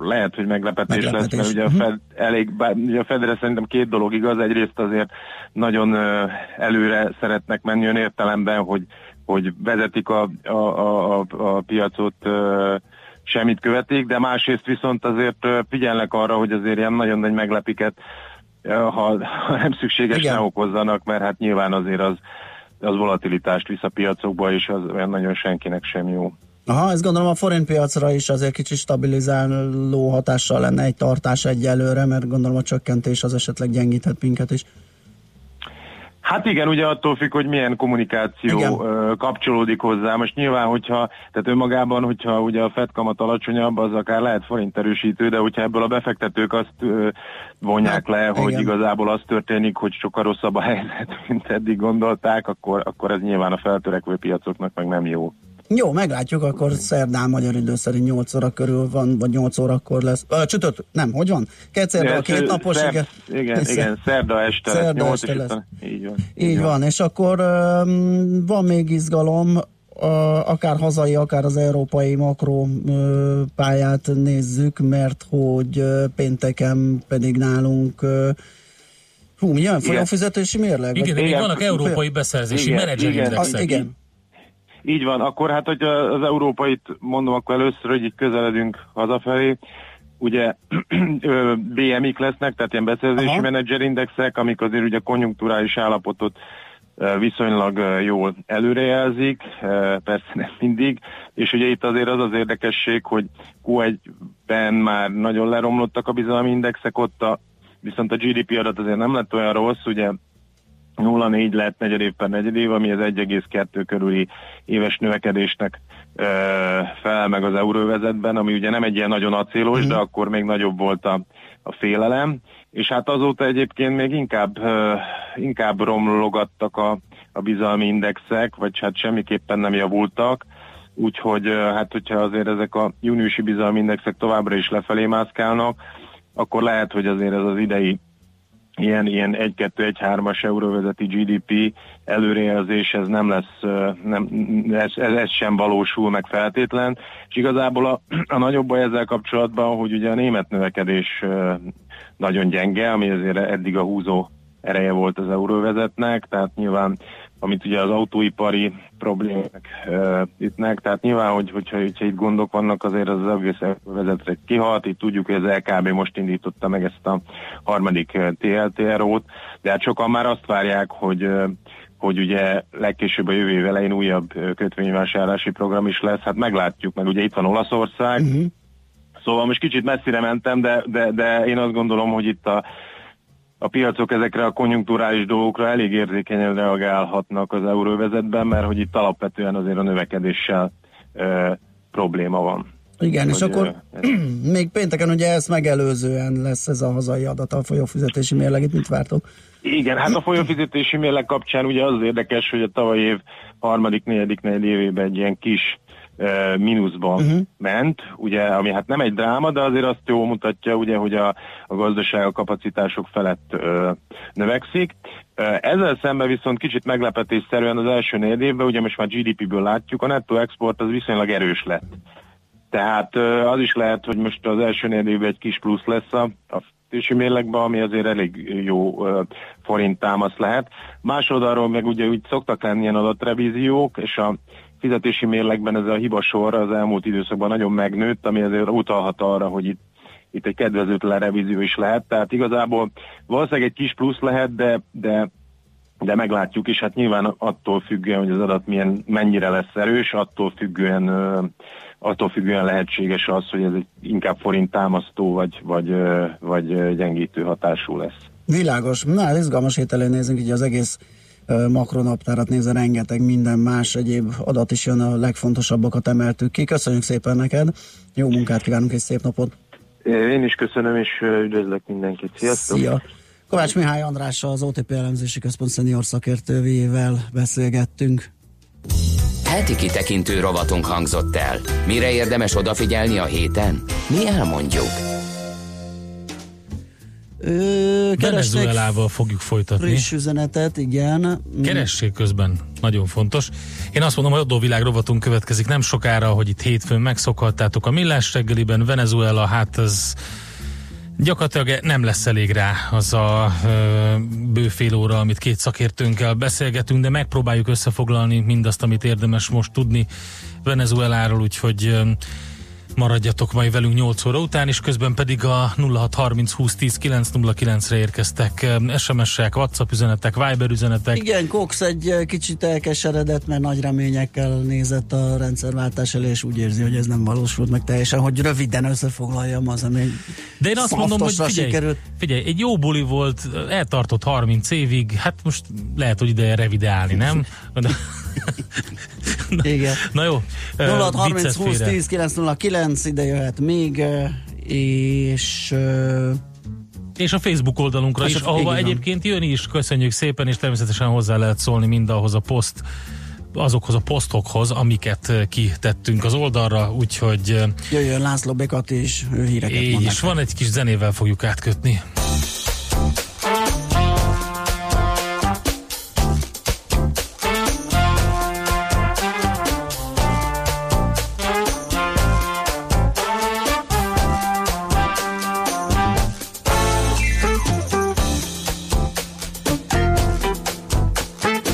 lehet, hogy meglepetés,
Meglepetés.
lesz, mert ugye a,
Mhm.
Fed, elég, bár, ugye a Fedre szerintem két dolog igaz, egyrészt azért nagyon előre szeretnek menni olyan értelemben, hogy, hogy vezetik a, a, a, a, a piacot semmit követik, de másrészt viszont azért figyelnek arra, hogy azért ilyen nagyon nagy meglepiket ha, ha nem szükséges,
Igen.
ne okozzanak, mert hát nyilván azért az, az volatilitást visz a piacokba, és az olyan nagyon senkinek sem jó.
Aha, ezt gondolom a forintpiacra is azért kicsit stabilizáló hatással lenne egy tartás egyelőre, mert gondolom a csökkentés az esetleg gyengíthet minket is.
Hát igen, ugye attól függ, hogy milyen kommunikáció
Igen.
kapcsolódik hozzá. Most nyilván, hogyha, tehát önmagában, hogyha ugye a Fed kamat alacsonyabb, az akár lehet forint erősítő, de hogyha ebből a befektetők azt vonják le, hogy
Hát, igen.
igazából az történik, hogy sokkal rosszabb a helyzet, [laughs] mint eddig gondolták, akkor, akkor ez nyilván a feltörekvő piacoknak meg nem jó.
Jó, meglátjuk, akkor szerdán magyar idő szerint 8 óra körül van, vagy 8 órakor lesz. Ö, csütört, nem, hogy van? Kedszerre a két napos,
szer-
igen.
Igen, igen, szerda este lesz,
Szerda
nyolc,
este lesz.
Így van.
Így van, és akkor um, van még izgalom, uh, akár hazai, akár az európai makro uh, pályát nézzük, mert hogy uh, pénteken pedig nálunk uh, hú, mi jön? Folyófizetési mérleg?
Igen,
Vagy-
még vannak európai beszerzési
Igen,
menedzserindexek.
Ah, igen.
Így van, akkor hát, hogy az európait mondom, akkor először, hogy így közeledünk hazafelé, ugye [clears throat] BMI-k lesznek, tehát ilyen beszerzési
Aha.
menedzserindexek, amik azért ugye konjunkturális állapotot viszonylag jól előrejelzik, persze nem mindig, és ugye itt azért az az érdekesség, hogy Q1-ben már nagyon leromlottak a bizalmi indexek, ott a, viszont a GDP adat azért nem lett olyan rossz, ugye 0,4 lett negyedév per negyedév, ami az 1,2 körüli éves növekedésnek ö, felel meg az euróvezetben, ami ugye nem egy ilyen nagyon acélos, de akkor még nagyobb volt a, a félelem, és hát azóta egyébként még inkább, ö, inkább romlogattak a, a bizalmi indexek, vagy hát semmiképpen nem javultak, úgyhogy ö, hát hogyha azért ezek a júniusi bizalmi indexek továbbra is lefelé mászkálnak, akkor lehet, hogy azért ez az idei ilyen, ilyen 1-2-1-3-as euróvezeti GDP előrejelzés, ez nem lesz, nem, ez, ez, ez sem valósul meg feltétlen, és igazából a, a nagyobb baj ezzel kapcsolatban, hogy ugye a német növekedés nagyon gyenge, ami azért eddig a húzó ereje volt az euróvezetnek, tehát nyilván amit ugye az autóipari problémák uh, ütnek, tehát nyilván, hogy, hogyha, hogyha itt gondok vannak, azért az, az egész vezetre kihalt, itt tudjuk, hogy az LKB most indította meg ezt a harmadik TLTRO-t, de hát sokan már azt várják, hogy hogy ugye legkésőbb a jövő év elején újabb kötvényvásárlási program is lesz, hát meglátjuk, meg ugye itt van Olaszország, uh-huh. Szóval most kicsit messzire mentem, de, de, de én azt gondolom, hogy itt a, a piacok ezekre a konjunkturális dolgokra elég érzékenyen reagálhatnak az euróvezetben, mert hogy itt alapvetően azért a növekedéssel e, probléma van.
Igen, és
Hogy,
akkor
ö, [clears throat]
még pénteken ugye ezt megelőzően lesz ez a hazai adat a folyófizetési mérleg, itt mit vártok?
Igen, hát a [clears throat] folyófizetési mérleg kapcsán ugye az érdekes, hogy a tavaly év harmadik, negyedik, negyedik évében egy ilyen kis uh, mínuszba uh-huh. ment, ugye, ami hát nem egy dráma, de azért azt jól mutatja, ugye, hogy a, a gazdaság a kapacitások felett uh, növekszik. Uh, ezzel szemben viszont kicsit meglepetésszerűen az első négy évben, ugye most már GDP-ből látjuk, a nettó export az viszonylag erős lett. Tehát az is lehet, hogy most az első négy egy kis plusz lesz a, a fizetési mérlegben, ami azért elég jó uh, forint támasz lehet. Más oldalról meg ugye úgy szoktak lenni ilyen adatrevíziók, és a fizetési mérlegben ez a hibasor az elmúlt időszakban nagyon megnőtt, ami azért utalhat arra, hogy itt, itt egy kedvezőtlen revízió is lehet. Tehát igazából valószínűleg egy kis plusz lehet, de, de de meglátjuk, és hát nyilván attól függően, hogy az adat milyen, mennyire lesz erős, attól függően, attól függően lehetséges az, hogy ez inkább forint támasztó, vagy, vagy, vagy gyengítő hatású lesz.
Világos. Na, izgalmas hételén nézünk így az egész makronaptárat nézve, rengeteg minden más egyéb adat is jön, a legfontosabbakat emeltük ki. Köszönjük szépen neked, jó munkát kívánunk és szép napot!
Én is köszönöm, és üdvözlök mindenkit. Sziasztok!
Szia! Kovács Mihály Andrással, az OTP elemzési központ szenior szakértőjével beszélgettünk.
Heti kitekintő rovatunk hangzott el. Mire érdemes odafigyelni a héten? Mi elmondjuk.
Venezuelával fogjuk folytatni.
friss üzenetet, igen.
Keressék közben, nagyon fontos. Én azt mondom, hogy adóvilág rovatunk következik nem sokára, hogy itt hétfőn megszokhattátok a millás reggeliben. Venezuela, hát ez gyakorlatilag nem lesz elég rá az a ö, bő fél óra, amit két szakértőnkkel beszélgetünk, de megpróbáljuk összefoglalni mindazt, amit érdemes most tudni Venezueláról, úgyhogy ö, maradjatok majd velünk 8 óra után, és közben pedig a 0630 20 10 909 re érkeztek SMS-ek, WhatsApp üzenetek, Viber üzenetek.
Igen, Cox egy eh, kicsit elkeseredett, mert nagy reményekkel nézett a rendszerváltás elé, és úgy érzi, hogy ez nem valósult meg teljesen, hogy röviden összefoglaljam az, ami
De én azt mondom, hogy figyelj,
sikerült.
figyelj, egy jó buli volt, eltartott 30 évig, hát most lehet, hogy ideje revideálni, nem? De, [laughs] [laughs]
Igen.
na jó. ö,
0 30
viccet
20
félre.
10 909 ide jöhet még, és
És a Facebook oldalunkra
És
is,
a-
ahova egyébként jön is, köszönjük szépen, és természetesen hozzá lehet szólni mindahhoz a poszt, azokhoz a posztokhoz, amiket kitettünk az oldalra, úgyhogy
jöjjön László Bekati is, ő híreket
így is van, egy kis zenével fogjuk átkötni.